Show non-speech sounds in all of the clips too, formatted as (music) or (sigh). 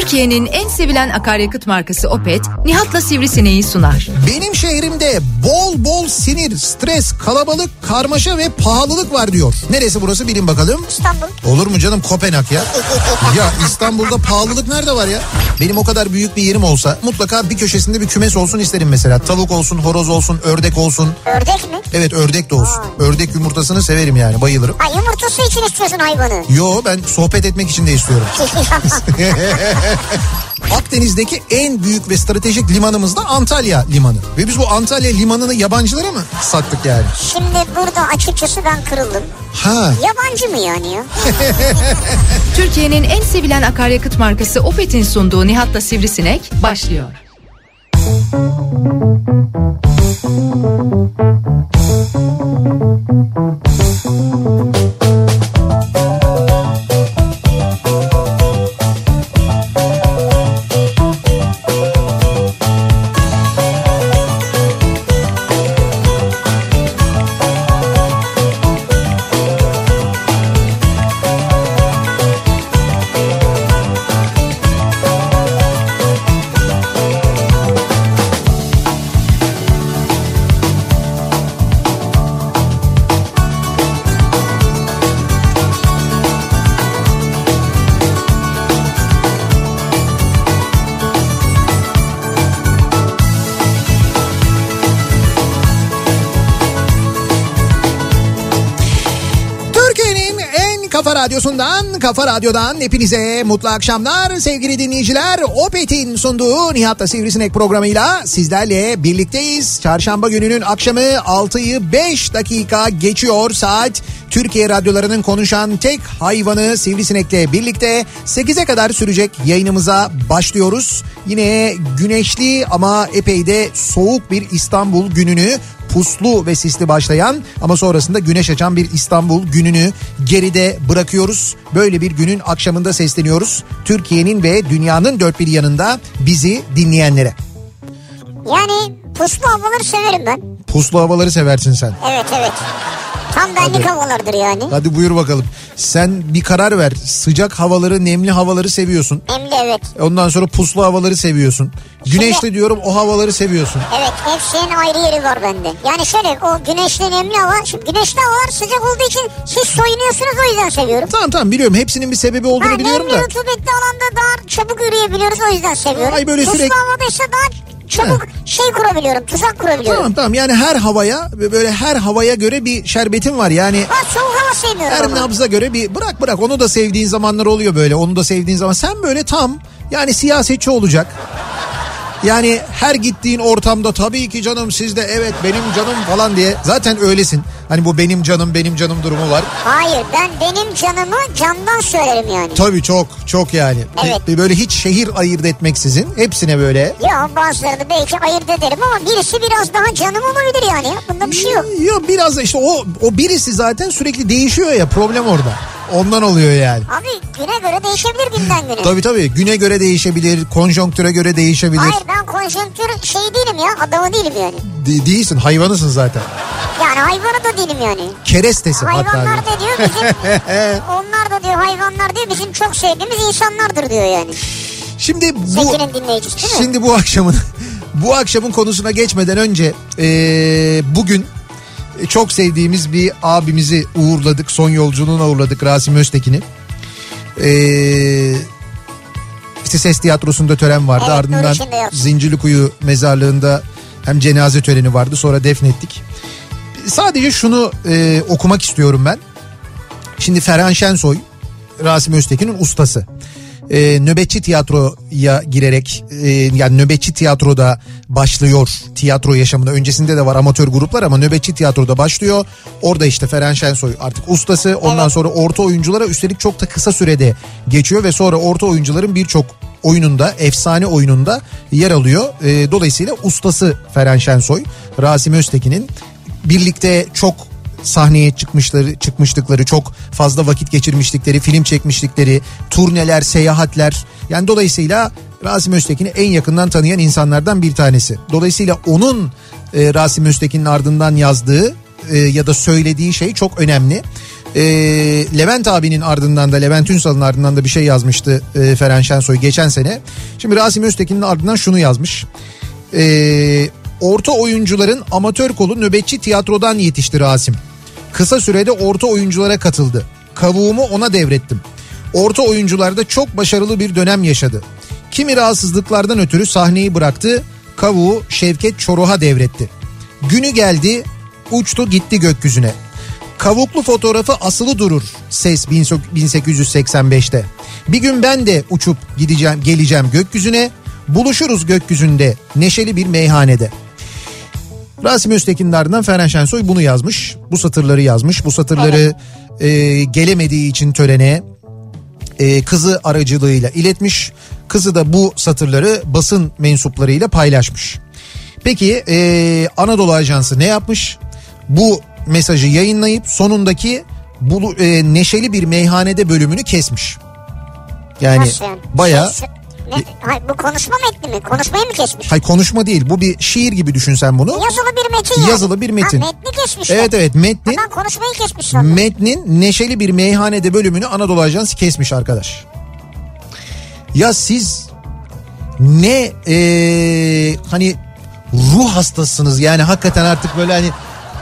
Türkiye'nin en sevilen akaryakıt markası Opet, Nihat'la Sivrisineği sunar. Benim şehrimde bol bol sinir, stres, kalabalık, karmaşa ve pahalılık var diyor. Neresi burası bilin bakalım. İstanbul. Olur mu canım Kopenhag ya? (laughs) ya İstanbul'da pahalılık nerede var ya? Benim o kadar büyük bir yerim olsa mutlaka bir köşesinde bir kümes olsun isterim mesela. Tavuk olsun, horoz olsun, ördek olsun. Ördek mi? Evet ördek de olsun. Ördek yumurtasını severim yani bayılırım. Ha yumurtası için istiyorsun hayvanı. Yo ben sohbet etmek için de istiyorum. (laughs) (laughs) Akdeniz'deki en büyük ve stratejik limanımız da Antalya Limanı. Ve biz bu Antalya Limanı'nı yabancılara mı sattık yani? Şimdi burada açıkçası ben kırıldım. Ha. Yabancı mı yani ya? (laughs) Türkiye'nin en sevilen akaryakıt markası Opet'in sunduğu Nihat'la Sivrisinek başlıyor. Türkiye'nin radyosundan, kafa radyodan hepinize mutlu akşamlar sevgili dinleyiciler. Opet'in sunduğu Nihat'la Sivrisinek programıyla sizlerle birlikteyiz. Çarşamba gününün akşamı 6'yı 5 dakika geçiyor saat. Türkiye radyolarının konuşan tek hayvanı Sivrisinek'le birlikte 8'e kadar sürecek yayınımıza başlıyoruz. Yine güneşli ama epey de soğuk bir İstanbul gününü puslu ve sisli başlayan ama sonrasında güneş açan bir İstanbul gününü geride bırakıyoruz. Böyle bir günün akşamında sesleniyoruz. Türkiye'nin ve dünyanın dört bir yanında bizi dinleyenlere. Yani puslu havaları severim ben. Puslu havaları seversin sen. Evet evet. Tam benlik Hadi. havalardır yani. Hadi buyur bakalım. Sen bir karar ver. Sıcak havaları, nemli havaları seviyorsun. De evet. Ondan sonra puslu havaları seviyorsun. Güneşli diyorum o havaları seviyorsun. Evet hepsinin ayrı yeri var bende. Yani şöyle o güneşli nemli hava. Şimdi güneşli havalar sıcak olduğu için siz soyunuyorsunuz o yüzden seviyorum. Tamam tamam biliyorum hepsinin bir sebebi Ha, olduğunu biliyorum nemli da. rutubetli alanda daha çabuk yürüyebiliyoruz o yüzden seviyorum. Ay, böyle Puslu sürekli- havada ise daha çabuk şey kurabiliyorum tuzak kurabiliyorum. Tamam tamam yani her havaya böyle her havaya göre bir şerbetin var yani. Ha soğuk hava sevmiyorum Her ama. nabza göre bir bırak bırak onu da sevdiğin zamanlar oluyor böyle onu da sevdiğin zaman sen böyle tam yani siyasetçi olacak. Yani her gittiğin ortamda tabii ki canım sizde evet benim canım falan diye zaten öylesin. Hani bu benim canım benim canım durumu var. Hayır ben benim canımı candan söylerim yani. Tabii çok çok yani. Evet. Bir- Böyle hiç şehir ayırt etmeksizin hepsine böyle. Ya bazılarını belki ayırt ederim ama birisi biraz daha canım olabilir yani. ya. Bunda bir şey yok. Ya biraz da işte o o birisi zaten sürekli değişiyor ya problem orada. Ondan oluyor yani. Abi güne göre değişebilir günden güne. Tabii tabii güne göre değişebilir, konjonktüre göre değişebilir. Hayır ben konjonktür şey değilim ya adamı değilim yani. De- değilsin hayvanısın zaten. Yani hayvanı da değilim yani. Kerestesi hatta. Hayvanlar da diyor bizim (laughs) onlar da diyor hayvanlar diyor bizim çok sevdiğimiz insanlardır diyor yani. Şimdi bu şimdi bu akşamın (laughs) bu akşamın konusuna geçmeden önce eee, bugün çok sevdiğimiz bir abimizi uğurladık. Son yolculuğuna uğurladık Rasim Öztekin'i. Eee işte ses tiyatrosunda tören vardı. Evet, Ardından. Zincirlikuyu mezarlığında hem cenaze töreni vardı. Sonra defnettik. Sadece şunu eee, okumak istiyorum ben. Şimdi Ferhan Şensoy Rasim Öztekin'in ustası. Ee, nöbetçi tiyatroya girerek e, yani nöbetçi tiyatroda başlıyor tiyatro yaşamında öncesinde de var amatör gruplar ama nöbetçi tiyatroda başlıyor orada işte Ferhan Şensoy artık ustası ondan Evet. sonra orta oyunculara üstelik çok da kısa sürede geçiyor ve sonra orta oyuncuların birçok oyununda efsane oyununda yer alıyor Ee, dolayısıyla ustası Ferhan Şensoy Rasim Öztekin'in birlikte çok sahneye çıkmışları çıkmışlıkları çok fazla vakit geçirmişlikleri film çekmişlikleri turneler seyahatler yani dolayısıyla Rasim Öztekin'i en yakından tanıyan insanlardan bir tanesi. Dolayısıyla onun e, Rasim Öztekin'in ardından yazdığı e, ya da söylediği şey çok önemli. Ee, Levent abinin ardından da Levent Ünsal'ın ardından da bir şey yazmıştı e, Feren Şensoy geçen sene. Şimdi Rasim Öztekin'in ardından şunu yazmış. Ee, orta oyuncuların amatör kolu nöbetçi tiyatrodan yetişti Rasim. Kısa sürede orta oyunculara katıldı. Kavuğumu ona devrettim. Orta oyuncularda çok başarılı bir dönem yaşadı. Kimi rahatsızlıklardan ötürü sahneyi bıraktı. Kavuğu Şevket Çoruh'a devretti. Günü geldi uçtu gitti gökyüzüne. Kavuklu fotoğrafı asılı durur ses 1885'te. Bir gün ben de uçup gideceğim geleceğim gökyüzüne. Buluşuruz gökyüzünde neşeli bir meyhanede. Rasim Öztekin'in ardından Ferhan Şensoy bunu yazmış. Bu satırları yazmış. Bu satırları e, gelemediği için törene e, kızı aracılığıyla iletmiş. Kızı da bu satırları basın mensuplarıyla paylaşmış. Peki e, Anadolu Ajansı ne yapmış? Bu mesajı yayınlayıp sonundaki bu e, neşeli bir meyhanede bölümünü kesmiş. Yani yani? baya ne, hayır, bu konuşma metni mi? Konuşmayı mı kesmiş? hay konuşma değil bu bir şiir gibi düşün sen bunu. Yazılı bir metin yani. Yazılı bir metin. Ha, metni kesmişler. Evet evet metnin Ha, ben konuşmayı kesmiş sandım. metnin neşeli bir meyhanede bölümünü Anadolu Ajansı kesmiş arkadaş. Ya siz ne eee, hani ruh hastasınız yani hakikaten artık böyle hani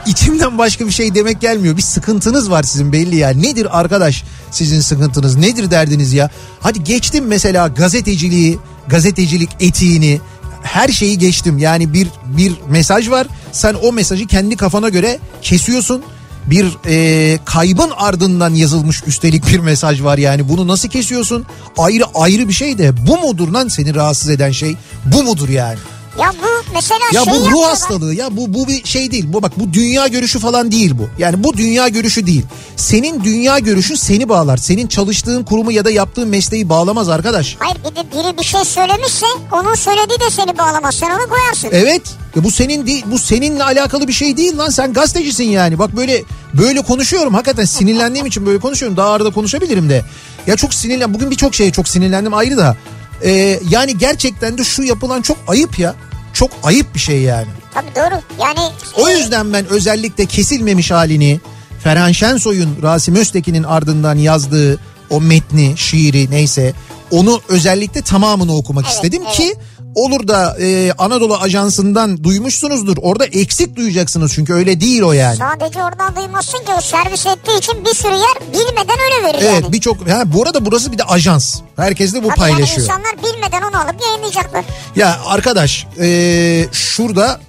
içimden başka bir şey demek gelmiyor. Bir sıkıntınız var sizin belli ya. Nedir arkadaş sizin sıkıntınız? Nedir derdiniz ya? Hadi geçtim mesela gazeteciliği, gazetecilik etiğini, her şeyi geçtim. Yani bir bir mesaj var. Sen o mesajı kendi kafana göre kesiyorsun. Bir e, kaybın ardından yazılmış üstelik bir mesaj var yani bunu nasıl kesiyorsun? Ayrı ayrı bir şey de bu mudur lan seni rahatsız eden şey? Bu mudur yani? Ya bu mesela Ya şey bu ruh yapıyorlar. hastalığı ya bu bu bir şey değil. Bu bak bu dünya görüşü falan değil bu. Yani bu dünya görüşü değil. Senin dünya görüşün seni bağlar. Senin çalıştığın kurumu ya da yaptığın mesleği bağlamaz arkadaş. Hayır bir de biri bir şey söylemişse onun söylediği de seni bağlamaz. Sen onu koyarsın. Evet. Ya bu senin değil, bu seninle alakalı bir şey değil lan. Sen gazetecisin yani. Bak böyle böyle konuşuyorum. Hakikaten sinirlendiğim için böyle konuşuyorum. Daha arada konuşabilirim de. Ya çok sinirlen. Bugün birçok şeye çok sinirlendim ayrı da. Ee, yani gerçekten de şu yapılan çok ayıp ya. Çok ayıp bir şey yani. Tabii doğru. Yani O yüzden ben özellikle kesilmemiş halini Ferhan Şensoy'un Rasim Öztekin'in ardından yazdığı o metni, şiiri neyse onu özellikle tamamını okumak Evet, istedim evet. ki olur da e, Anadolu Ajansı'ndan duymuşsunuzdur. Orada eksik duyacaksınız çünkü öyle değil o yani. sadece oradan duymazsın ki o servis ettiği için bir sürü yer bilmeden öyle verir Evet yani. birçok ha bu arada burası bir de ajans. Herkes de bu Tabii yani paylaşıyor. insanlar bilmeden onu alıp yayınlayacaklar. Ya arkadaş e, şurada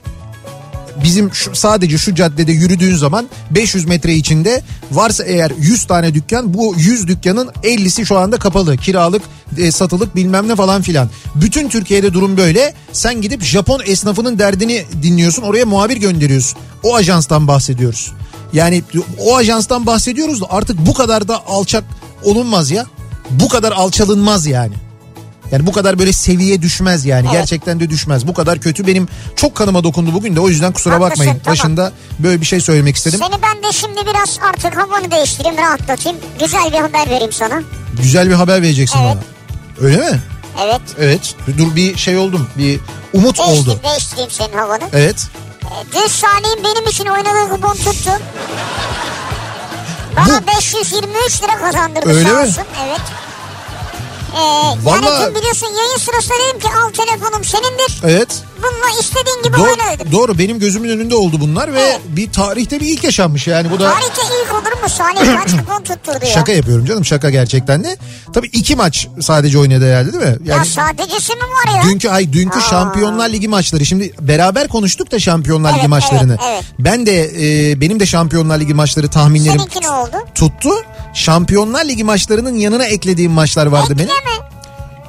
bizim şu, sadece şu caddede yürüdüğün zaman 500 metre içinde varsa eğer 100 tane dükkan bu 100 dükkanın 50'si şu anda kapalı. Kiralık, e, satılık bilmem ne falan filan. Bütün Türkiye'de durum böyle. Sen gidip Japon esnafının derdini dinliyorsun oraya muhabir gönderiyorsun. O ajanstan bahsediyoruz. Yani o ajanstan bahsediyoruz da artık bu kadar da alçak olunmaz ya. Bu kadar alçalınmaz yani. Yani bu kadar böyle seviye düşmez yani. Evet. Gerçekten de düşmez. Bu kadar kötü benim çok kanıma dokundu bugün de o yüzden kusura Haklısın, bakmayın. tamam. Başında böyle bir şey söylemek istedim. Seni ben de şimdi biraz artık havanı değiştireyim rahatlatayım. Güzel bir haber vereyim sana. Güzel bir haber vereceksin Evet. bana. Öyle mi? Evet. Evet. Dur bir şey oldum. Bir umut oldu. Değiştireyim, senin havanı. Evet. Ee, Dün Salih'in benim için oynadığı kupon tuttu. Bana 523 lira kazandırdı Öyle sağ mi? olsun. Evet. Ee, Yani Vallahi- dün biliyorsun yayın sırasında dedim ki al telefonum senindir. Evet. Bununla istediğin gibi Doğru, dedim. doğru benim gözümün önünde oldu bunlar ve Evet. bir tarihte bir ilk yaşanmış yani bu da Tarihte ilk olur mu Salih (clears throat) kaç kupon tutturdu ya? şaka yapıyorum canım şaka gerçekten de. Tabii iki maç sadece oynadı herhalde değil mi? Ya sadecesi mi var ya? Dünkü ay dünkü Aa. Şampiyonlar Ligi maçları. Şimdi beraber konuştuk da Şampiyonlar Evet, Ligi maçlarını. evet, evet. Ben de e, benim de Şampiyonlar Ligi maçları tahminlerim Seninki ne oldu? tuttu. Şampiyonlar Ligi maçlarının yanına eklediğim maçlar vardı benim. Ekleme.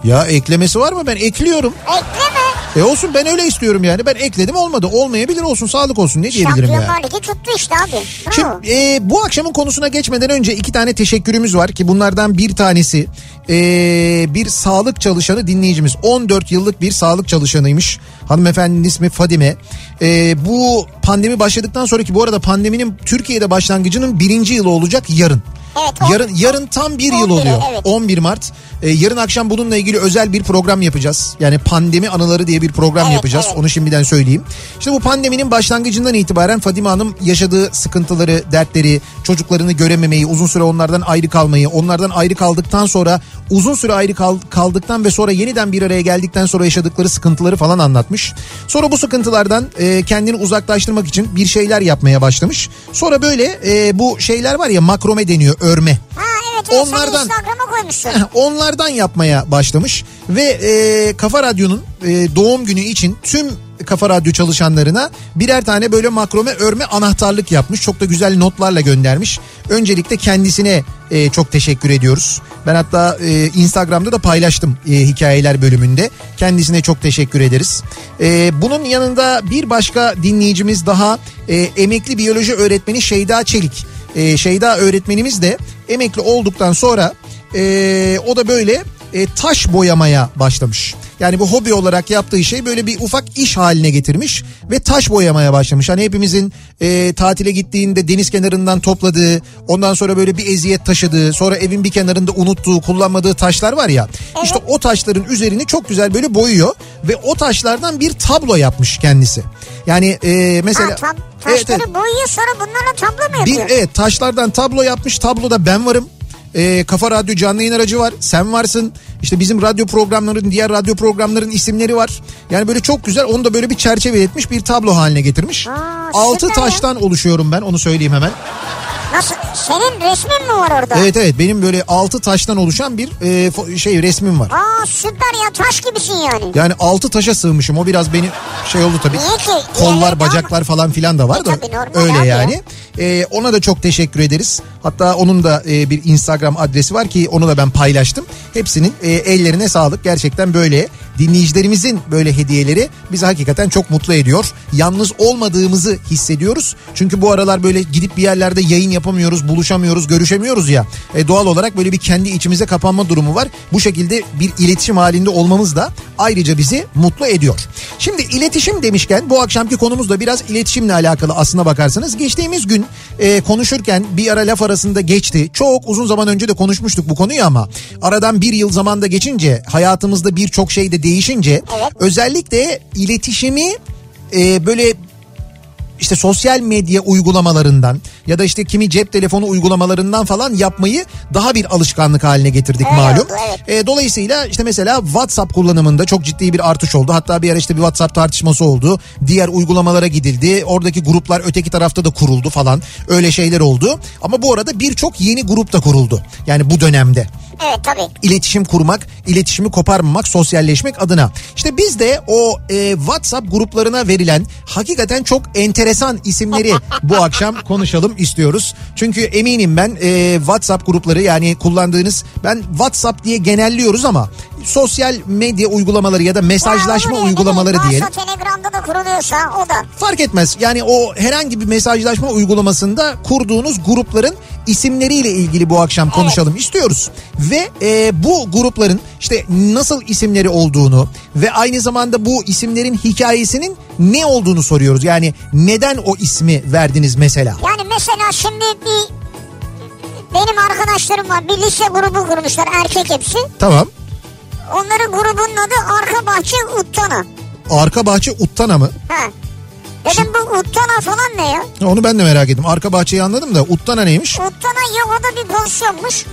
Ya eklemesi var mı? Ben ekliyorum. Ekleme. E olsun ben öyle istiyorum yani. Ben ekledim olmadı. Olmayabilir olsun sağlık olsun ne diyebilirim ya. Şampiyonlar Ligi tuttu işte abi. Bravo. Şimdi e, bu akşamın konusuna geçmeden önce iki tane teşekkürümüz var ki bunlardan bir tanesi e, bir sağlık çalışanı dinleyicimiz 14 yıllık bir sağlık çalışanıymış hanımefendinin ismi Fadime E, bu pandemi başladıktan sonraki bu arada pandeminin Türkiye'de başlangıcının birinci yılı olacak yarın. Evet, on- yarın yarın tam bir yıl 11'e, oluyor. evet. 11 Mart. Ee, yarın akşam bununla ilgili özel bir program yapacağız. Yani pandemi anıları diye bir program Evet, yapacağız. evet. Onu şimdiden söyleyeyim. İşte bu pandeminin başlangıcından itibaren Fadime Hanım yaşadığı sıkıntıları, dertleri, çocuklarını görememeyi, uzun süre onlardan ayrı kalmayı, onlardan ayrı kaldıktan sonra uzun süre ayrı kal- kaldıktan ve sonra yeniden bir araya geldikten sonra yaşadıkları sıkıntıları falan anlatmış. Sonra bu sıkıntılardan e, kendini uzaklaştırmak için bir şeyler yapmaya başlamış. Sonra böyle e, bu şeyler var ya makrome deniyor, örme. Ha evet evet Onlardan-. (laughs) Onlardan yapmaya başlamış ve e, Kafa Radyo'nun e, doğum günü için tüm Kafa Radyo çalışanlarına birer tane böyle makrome örme anahtarlık yapmış. Çok da güzel notlarla göndermiş. Öncelikle kendisine e, çok teşekkür ediyoruz. Ben hatta e, Instagram'da da paylaştım e, hikayeler bölümünde. Kendisine çok teşekkür ederiz. E, bunun yanında bir başka dinleyicimiz daha e, emekli biyoloji öğretmeni Şeyda Çelik. E, Şeyda öğretmenimiz de emekli olduktan sonra e, o da böyle e, taş boyamaya başlamış. Yani bu hobi olarak yaptığı şey böyle bir ufak iş haline getirmiş ve taş boyamaya başlamış. Hani hepimizin e, tatile gittiğinde deniz kenarından topladığı, ondan sonra böyle bir eziyet taşıdığı, sonra evin bir kenarında unuttuğu, kullanmadığı taşlar var ya. İşte o taşların üzerini çok güzel böyle boyuyor ve o taşlardan bir tablo yapmış kendisi. Yani e, mesela Ha, tam, Evet, taşları evet. boyuyor sonra bunlarla tablo mu Bir, yapıyor? evet taşlardan tablo yapmış. Tabloda ben varım. Ee, Kafa Radyo canlı yayın aracı var. Sen varsın. İşte bizim radyo programların, diğer radyo programların isimleri var. Yani böyle çok güzel. Onu da böyle bir çerçeve etmiş bir tablo haline getirmiş. Aa, Altı ya. taştan oluşuyorum ben. Onu söyleyeyim hemen. Nasıl? Senin resmin mi var orada? Evet evet benim böyle altı taştan oluşan bir e, şey resmim var. Aa süper ya taş gibisin yani. Yani altı taşa sığmışım. O biraz beni şey oldu tabii. Niye ki? Kollar, bacaklar falan filan da var E da tabii, öyle yani. Ee, ona da çok teşekkür ederiz. Hatta onun da e, bir Instagram adresi var ki onu da ben paylaştım. Hepsinin e, ellerine sağlık. Gerçekten böyle dinleyicilerimizin böyle hediyeleri bizi hakikaten çok mutlu ediyor. Yalnız olmadığımızı hissediyoruz. Çünkü bu aralar böyle gidip bir yerlerde yayın yapamıyoruz, buluşamıyoruz, görüşemiyoruz ya. E, doğal olarak böyle bir kendi içimize kapanma durumu var. Bu şekilde bir iletişim halinde olmamız da ayrıca bizi mutlu ediyor. Şimdi iletişim demişken bu akşamki konumuz da biraz iletişimle alakalı aslına bakarsanız. Geçtiğimiz gün e, konuşurken bir ara laf arasında geçti. Çok uzun zaman önce de konuşmuştuk bu konuyu ama aradan bir yıl zamanda geçince hayatımızda birçok şey de değişince özellikle iletişimi e, böyle işte sosyal medya uygulamalarından ya da işte kimi cep telefonu uygulamalarından falan yapmayı daha bir alışkanlık haline getirdik Öyle malum. evet. E, dolayısıyla işte mesela WhatsApp kullanımında çok ciddi bir artış oldu. Hatta bir ara işte bir WhatsApp tartışması oldu. Diğer uygulamalara gidildi. Oradaki gruplar öteki tarafta da kuruldu falan. Öyle şeyler oldu. Ama bu arada birçok yeni grup da kuruldu. Yani bu dönemde Evet tabii. iletişim kurmak, iletişimi koparmamak, sosyalleşmek adına. İşte biz de o e, WhatsApp gruplarına verilen hakikaten çok enteresan isimleri bu akşam konuşalım istiyoruz. Çünkü eminim ben e, WhatsApp grupları yani kullandığınız ben WhatsApp diye genelliyoruz ama sosyal medya uygulamaları ya da mesajlaşma Ya uygulamaları bileyim, diyelim. Kuruluyorsa o da. Fark etmez. Yani o herhangi bir mesajlaşma uygulamasında kurduğunuz grupların isimleriyle ilgili bu akşam konuşalım istiyoruz. Ve e, bu grupların işte nasıl isimleri olduğunu ve aynı zamanda bu isimlerin hikayesinin ne olduğunu soruyoruz. Yani neden o ismi verdiniz mesela? Yani mesela şimdi bir benim arkadaşlarım var bir lise grubu kurmuşlar erkek hepsi. Tamam. Onların grubunun adı Arka Bahçe Uttana. Arka bahçe Uttana mı? Ha. Dedim bu Uttana falan ne ya? Onu ben de merak ettim. Arka bahçeyi anladım da Uttana neymiş? Uttana yogada bir pozisyonmuş.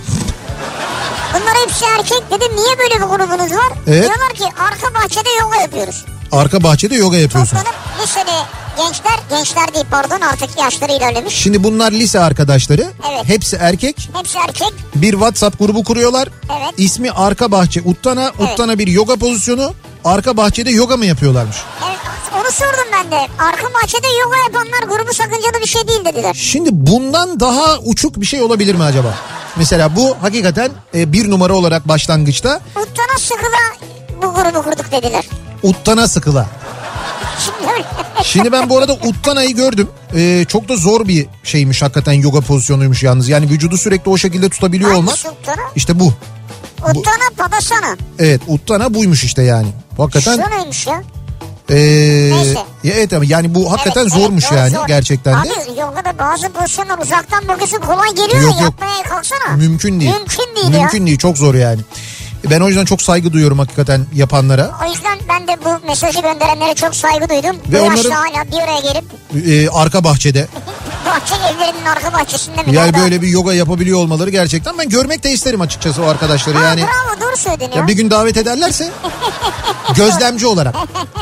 Bunlar hepsi erkek. Dedim niye böyle bir grubunuz var? Evet. Diyorlar ki arka bahçede yoga yapıyoruz. Arka bahçede yoga yapıyorsun. Toplanıp liseli gençler, gençler değil pardon artık yaşları ilerlemiş. Şimdi bunlar lise arkadaşları. Evet. Hepsi erkek. Hepsi erkek. bir WhatsApp grubu kuruyorlar. Evet. İsmi Arka Bahçe Uttana. Evet. Uttana bir yoga pozisyonu. Arka bahçede yoga mı yapıyorlarmış? Evet, onu sordum ben de. Arka bahçede yoga yapanlar grubu sakıncalı bir şey değil dediler. Şimdi bundan daha uçuk bir şey olabilir mi acaba? Mesela bu hakikaten e, bir numara olarak başlangıçta Uttana sıkıla bu grubu kurduk dediler. Uttana sıkıla. (laughs) Şimdi ben bu arada Uttana'yı gördüm. E, çok da zor bir şeymiş hakikaten yoga pozisyonuymuş yalnız. Yani vücudu sürekli o şekilde tutabiliyor olmak. Hangisi Uttana? İşte bu. Uttana Padasana. Evet Uttana buymuş işte yani. Hakikaten Şu neymiş ya? Ee, Neyse. ya evet ama yani bu hakikaten Evet, zormuş evet, yani zor. gerçekten de. Abi yogada bazı pozisyonlar uzaktan bakıyorsun kolay geliyor Yok, ya yok. yapmaya kalksana. Mümkün değil. Mümkün değil ya. Mümkün değil çok zor yani. Ben o yüzden çok saygı duyuyorum hakikaten yapanlara. O yüzden ben de bu mesajı gönderenlere çok saygı duydum. Ve bu onların- hala bir araya gelip Ee, arka bahçede. (laughs) bahçe evlerinin arka bahçesinde mi? Yani böyle bir yoga yapabiliyor olmaları gerçekten ben görmek de isterim açıkçası o arkadaşları. Ha, Yani bravo doğru söyledin ya. ya bir gün davet ederlerse (laughs) gözlemci olarak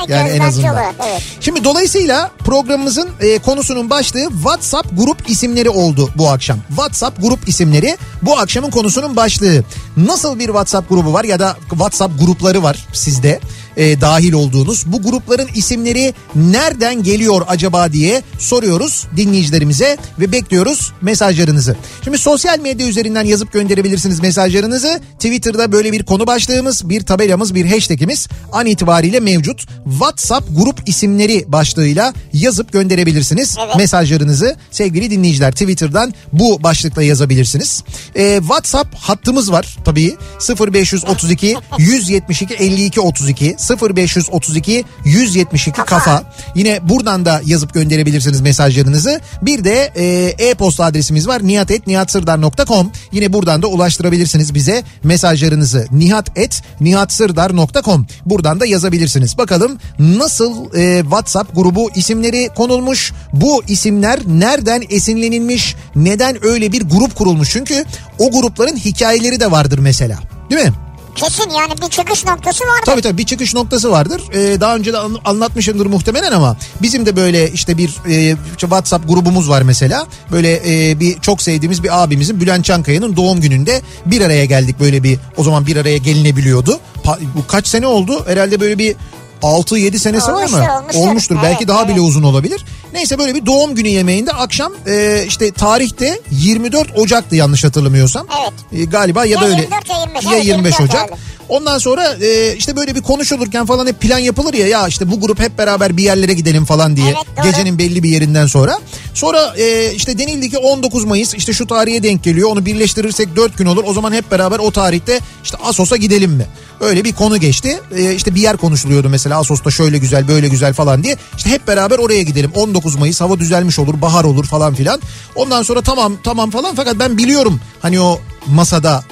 yani en Gözlemci azından. olarak, evet. Şimdi dolayısıyla programımızın e, konusunun başlığı WhatsApp grup isimleri oldu bu akşam. WhatsApp grup isimleri bu akşamın konusunun başlığı. Nasıl bir WhatsApp grubu var ya da WhatsApp grupları var sizde e, dahil olduğunuz. Bu grupların isimleri nereden geliyor acaba diye soruyoruz dinleyicilerimize ve bekliyoruz mesajlarınızı. Şimdi sosyal medya üzerinden yazıp gönderebilirsiniz mesajlarınızı. Twitter'da böyle bir konu başlığımız, bir tabelamız, bir hashtagimiz an itibariyle mevcut. WhatsApp grup isimleri başlığıyla yazıp gönderebilirsiniz Evet. mesajlarınızı. Sevgili dinleyiciler Twitter'dan bu başlıkla yazabilirsiniz. Ee, WhatsApp hattımız var tabii 0532 172 52 32 0532 172 kafa. Yine buradan da yazıp gönderebilirsiniz mesajlarınızı. Bir de e, e-posta adresimiz var nihatetnihatsırdar.com. Yine buradan da ulaştırabilirsiniz bize mesajlarınızı. nihatetnihatsırdar.com. Buradan da yazabilirsiniz. Bakalım nasıl e, WhatsApp grubu isimleri konulmuş? Bu isimler nereden esinlenilmiş? Neden öyle bir grup kurulmuş? Çünkü o grupların hikayeleri de vardır mesela. Değil mi? Kesin yani bir çıkış noktası vardı. Tabii tabii bir çıkış noktası vardır. Ee, daha önce de an- anlatmışımdır muhtemelen ama bizim de böyle işte bir e, WhatsApp grubumuz var mesela. Böyle e, bir çok sevdiğimiz bir abimizin Bülent Çankaya'nın doğum gününde bir araya geldik böyle bir o zaman bir araya gelinebiliyordu. Pa- bu kaç sene oldu? Herhalde böyle bir 6-7 senesi var Olmuştur, mı? olmuştur. Belki Evet, daha bile evet. uzun olabilir. Neyse böyle bir doğum günü yemeğinde akşam e, işte tarihte 24 Ocak'tı yanlış hatırlamıyorsam. Evet. E, galiba ya, Ya da öyle. 24 ya 25, Ya evet, 25 24 Ocak. herhalde. Ondan sonra e, işte böyle bir konuşulurken falan hep plan yapılır ya ya işte bu grup hep beraber bir yerlere gidelim falan diye Evet, doğru. gecenin belli bir yerinden sonra. Sonra e, işte denildi ki 19 Mayıs işte şu tarihe denk geliyor onu birleştirirsek 4 gün olur o zaman hep beraber o tarihte işte Asos'a gidelim mi? Öyle bir konu geçti. E, işte bir yer konuşuluyordu mesela Asos'ta şöyle güzel böyle güzel falan diye. İşte hep beraber oraya gidelim 19 Mayıs hava düzelmiş olur bahar olur falan filan. Ondan sonra tamam tamam falan fakat ben biliyorum hani o masada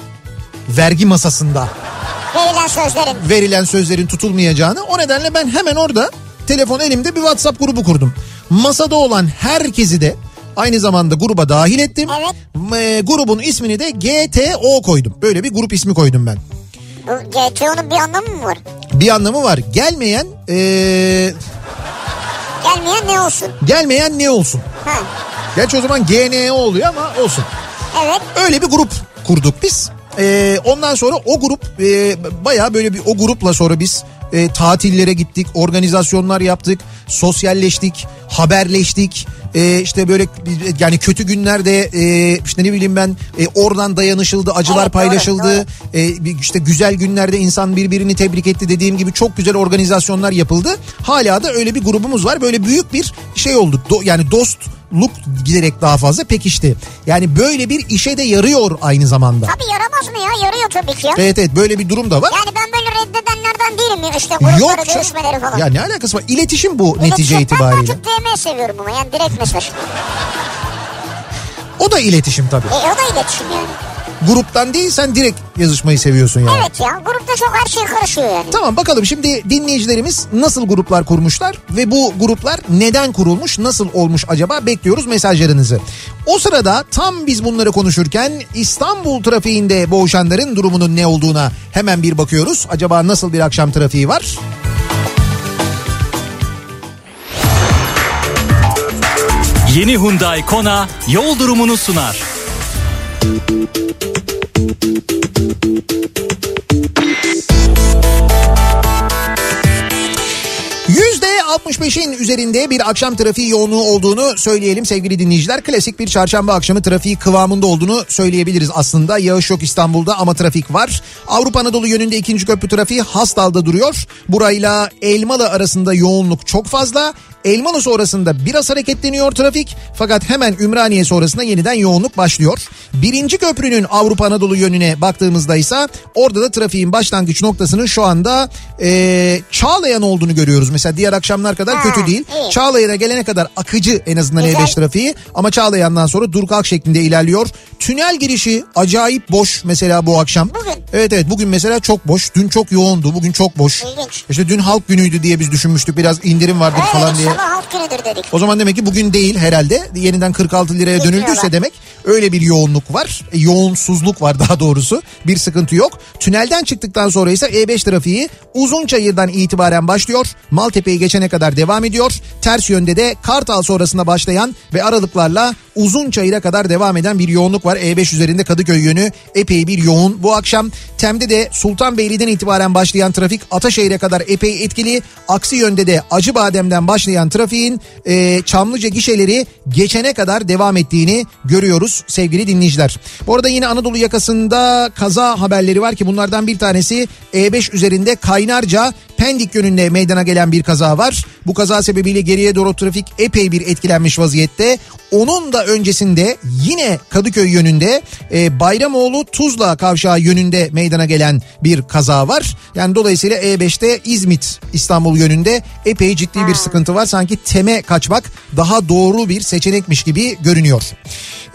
vergi masasında Verilen sözlerin. verilen sözlerin tutulmayacağını. O nedenle ben hemen orada telefon elimde bir WhatsApp grubu kurdum. Masada olan herkesi de aynı zamanda gruba dahil ettim. Evet. E, grubun ismini de GTO koydum. Böyle bir grup ismi koydum ben. Bu GTO'nun bir anlamı mı var? Bir anlamı var. Gelmeyen e, Gelmeyen ne olsun? gelmeyen ne olsun? Ha. Gerçi o zaman GNO oluyor ama olsun. Evet. Öyle bir grup kurduk biz. Ee, ondan sonra o grup e, bayağı böyle bir o grupla sonra biz e, tatillere gittik, organizasyonlar yaptık, sosyalleştik, haberleştik. E, işte böyle yani kötü günlerde e, işte ne bileyim ben e, oradan dayanışıldı, acılar Evet, paylaşıldı. E, bir- işte güzel günlerde insan birbirini tebrik etti dediğim gibi çok güzel organizasyonlar yapıldı. Hala da öyle bir grubumuz var. Böyle büyük bir şey olduk. Do- yani dostluk giderek daha fazla pekişti. Yani böyle bir işe de yarıyor aynı zamanda. Tabii yaramaz mı ya? Yarıyor tabii ki. Evet evet böyle bir durum da var. Yani ben böyle reddedenlerden değilim ya işte grupları, Yok görüşmeleri falan. Ya ne alakası var? İletişim bu netice İletişim- Ben daha itibariyle. çok DM seviyorum ama yani direkt mesaj. O da iletişim tabii. E, o da iletişim yani. Gruptan değil sen direkt yazışmayı seviyorsun yani. Evet ya grupta çok her şey karışıyor yani. Tamam bakalım şimdi dinleyicilerimiz nasıl gruplar kurmuşlar ve bu gruplar neden kurulmuş nasıl olmuş acaba bekliyoruz mesajlarınızı. O sırada tam biz bunları konuşurken İstanbul trafiğinde boğuşanların durumunun ne olduğuna hemen bir bakıyoruz. Acaba nasıl bir akşam trafiği var? Yeni Hyundai Kona yol durumunu sunar. %65'in üzerinde bir akşam trafiği yoğunluğu olduğunu söyleyelim sevgili dinleyiciler. Klasik bir çarşamba akşamı trafiği kıvamında olduğunu söyleyebiliriz aslında. Yağış yok İstanbul'da ama trafik var. Avrupa Anadolu yönünde ikinci köprü trafiği Hastal'da duruyor. Burayla Elmalı arasında yoğunluk çok fazla. Elmalı sonrasında biraz hareketleniyor trafik fakat hemen Ümraniye sonrasında yeniden yoğunluk başlıyor. Birinci köprünün Avrupa Anadolu yönüne baktığımızda ise orada da trafiğin başlangıç noktasının şu anda e, Çağlayan olduğunu görüyoruz. Mesela diğer akşamlar kadar Ha, kötü değil. iyi. Çağlayan'a gelene kadar akıcı en azından Güzel. E5 trafiği ama Çağlayan'dan sonra dur kalk şeklinde ilerliyor. Tünel girişi acayip boş mesela bu akşam. Bugün. Evet evet bugün mesela çok boş. Dün çok yoğundu bugün çok boş. İlginç. İşte dün halk günüydü diye biz düşünmüştük biraz indirim vardır Evet falan diye. Halk günüdür dedik. O zaman demek ki bugün değil herhalde. Yeniden 46 liraya Bekliyorlar. dönüldüyse demek öyle bir yoğunluk var. E, yoğunsuzluk var daha doğrusu. Bir sıkıntı yok. Tünelden çıktıktan sonra ise E5 trafiği Uzunçayır'dan itibaren başlıyor. Maltepe'yi geçene kadar devam ediyor. Ters yönde de Kartal sonrasında başlayan ve aralıklarla Uzunçayır'a kadar devam eden bir yoğunluk var. E5 üzerinde Kadıköy yönü epey bir yoğun. Bu akşam Tem'de de Sultanbeyli'den itibaren başlayan trafik Ataşehir'e kadar epey etkili. Aksi yönde de Acıbadem'den başlayan trafiğin e, Çamlıca gişeleri geçene kadar devam ettiğini görüyoruz sevgili dinleyiciler. Bu arada yine Anadolu yakasında kaza haberleri var ki bunlardan bir tanesi E5 üzerinde Kaynarca Pendik yönünde meydana gelen bir kaza var. Bu kaza sebebiyle geriye doğru trafik epey bir etkilenmiş vaziyette. Onun da öncesinde yine Kadıköy yönünde e, Bayramoğlu Tuzla kavşağı yönünde meydana gelen bir kaza var. Yani dolayısıyla E5'te İzmit İstanbul yönünde epey ciddi bir sıkıntı var. Sanki teme kaçmak daha doğru bir seçenekmiş gibi görünüyor.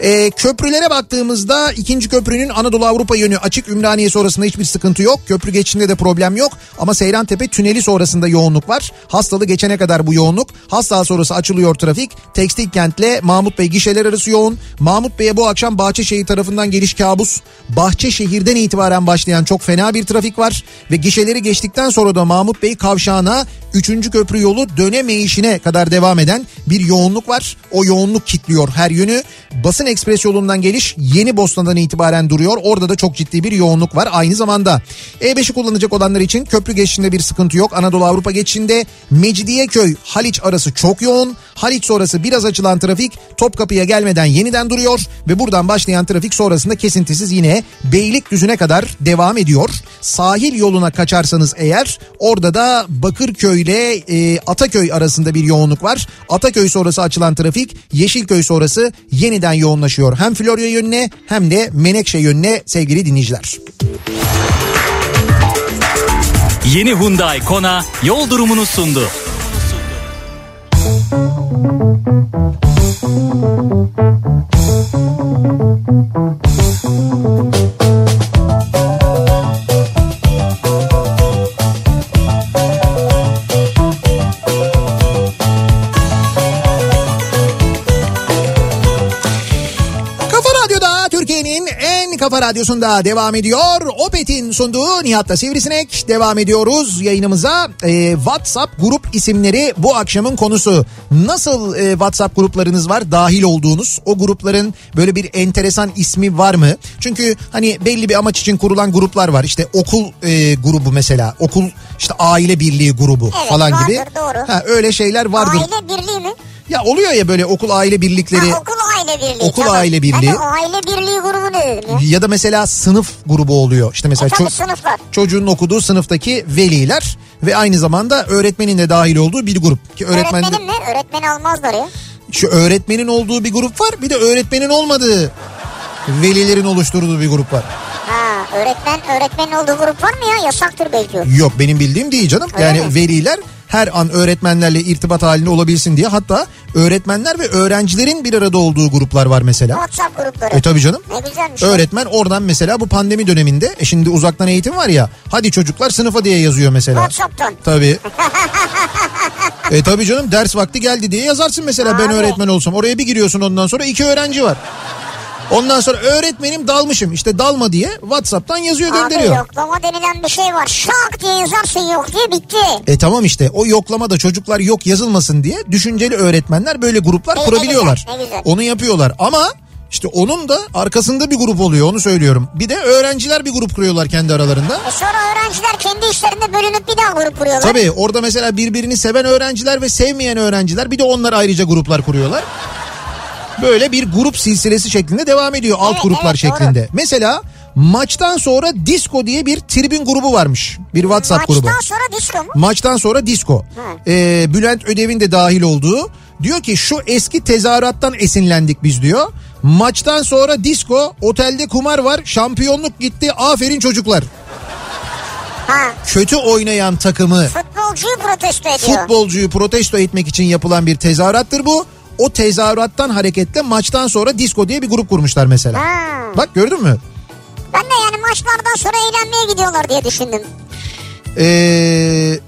E, köprülere baktığımızda ikinci köprünün Anadolu Avrupa yönü açık Ümraniye sonrasında hiçbir sıkıntı yok. Köprü geçişinde de problem yok ama Seyrantepe tüneli sonrasında yoğunluk var. Hastalı geçene kadar bu yoğunluk. Hasta sonrası açılıyor trafik. Tekstil kentle Mahmut Bey gişeler arası yoğun. Mahmut Bey'e bu akşam Bahçeşehir tarafından geliş kabus. Bahçeşehir'den itibaren başlayan çok fena bir trafik var. Ve gişeleri geçtikten sonra da Mahmut Bey kavşağına 3. köprü yolu dönemeyişine kadar devam eden bir yoğunluk var. O yoğunluk kitliyor her yönü. Basın Ekspres yolundan geliş Yeni Bosna'dan itibaren duruyor. Orada da çok ciddi bir yoğunluk var. Aynı zamanda E5'i kullanacak olanlar için köprü geçişinde bir sıkıntı yok. Anadolu Avrupa geçişinde Mecidiyeköy Haliç arası çok yoğun. Haliç sonrası biraz açılan trafik Topkapı'ya gelmeden yeniden duruyor ve buradan başlayan trafik sonrasında kesintisiz yine Beylikdüzü'ne kadar devam ediyor. Sahil yoluna kaçarsanız eğer orada da Bakırköy ile e, Ataköy arasında bir yoğunluk var. Ataköy sonrası açılan trafik Yeşilköy sonrası yeniden yoğunlaşıyor. Hem Florya yönüne hem de Menekşe yönüne sevgili dinleyiciler. Yeni Hyundai Kona yol durumunu sundu. Kafa kafa radyosunda devam ediyor. Opet'in sunduğu Nihat'ta Sivrisinek devam ediyoruz yayınımıza. Ee, WhatsApp grup isimleri bu akşamın konusu. Nasıl e, WhatsApp gruplarınız var dahil olduğunuz? O grupların böyle bir enteresan ismi var mı? Çünkü hani belli bir amaç için kurulan gruplar var. İşte okul e, grubu mesela. Okul işte aile birliği grubu Evet, falan vardır, gibi. doğru. Ha, öyle şeyler vardır. Aile birliği mi? Ya oluyor ya böyle okul aile birlikleri. Ha, okul aile birliği. Okul tamam. aile birliği. De aile birliği grubu ne ya? Ya da mesela sınıf grubu oluyor. İşte mesela E ço- sınıflar. çocuğun okuduğu sınıftaki veliler ve aynı zamanda öğretmenin de dahil olduğu bir grup. Ki öğretmen Öğretmenim mi? Öğretmeni almazlar ya. şu öğretmenin olduğu bir grup var. Bir de öğretmenin olmadığı velilerin oluşturduğu bir grup var. Ha, öğretmen öğretmenin olduğu grup var mı ya? Yasaktır belki o. Yok benim bildiğim değil canım. Öyle yani mi? veliler her an öğretmenlerle irtibat halinde olabilsin diye hatta öğretmenler ve öğrencilerin bir arada olduğu gruplar var mesela. WhatsApp grupları. E tabii canım. Ne güzelmiş. Öğretmen oradan mesela bu pandemi döneminde e şimdi uzaktan eğitim var ya hadi çocuklar sınıfa diye yazıyor mesela. WhatsApp'tan. Tabii. (laughs) e tabii canım ders vakti geldi diye yazarsın mesela ben Abi. öğretmen olsam. Oraya bir giriyorsun ondan sonra iki öğrenci var. Ondan sonra öğretmenim dalmışım işte dalma diye Whatsapp'tan yazıyor Abi gönderiyor. yoklama denilen bir şey var. Şak diye yazarsın yok diye bitti. E tamam işte o yoklamada çocuklar yok yazılmasın diye düşünceli öğretmenler böyle gruplar E, ne kurabiliyorlar. güzel, ne güzel. Onu yapıyorlar ama işte onun da arkasında bir grup oluyor onu söylüyorum. Bir de öğrenciler bir grup kuruyorlar kendi aralarında. E sonra öğrenciler kendi işlerinde bölünüp bir daha grup kuruyorlar. Tabii orada mesela birbirini seven öğrenciler ve sevmeyen öğrenciler bir de onlar ayrıca gruplar kuruyorlar. Böyle bir grup silsilesi şeklinde devam ediyor alt Evet, gruplar evet, doğru. şeklinde. Mesela Maçtan sonra disco diye bir tribün grubu varmış. Bir WhatsApp grubu. Maçtan sonra disco mu? Maçtan sonra disco. Ee, Bülent Ödev'in de dahil olduğu. Diyor ki şu eski tezahürattan esinlendik biz diyor. Maçtan sonra disco, otelde kumar var, şampiyonluk gitti. Aferin çocuklar. Ha. Kötü oynayan takımı, Futbolcuyu protesto ediyor. futbolcuyu protesto etmek için yapılan bir tezahürattır bu. O tezahürattan hareketle maçtan sonra disco diye bir grup kurmuşlar mesela. Ha. Bak gördün mü? Ben de yani maçlardan sonra eğlenmeye gidiyorlar diye düşündüm. Ee,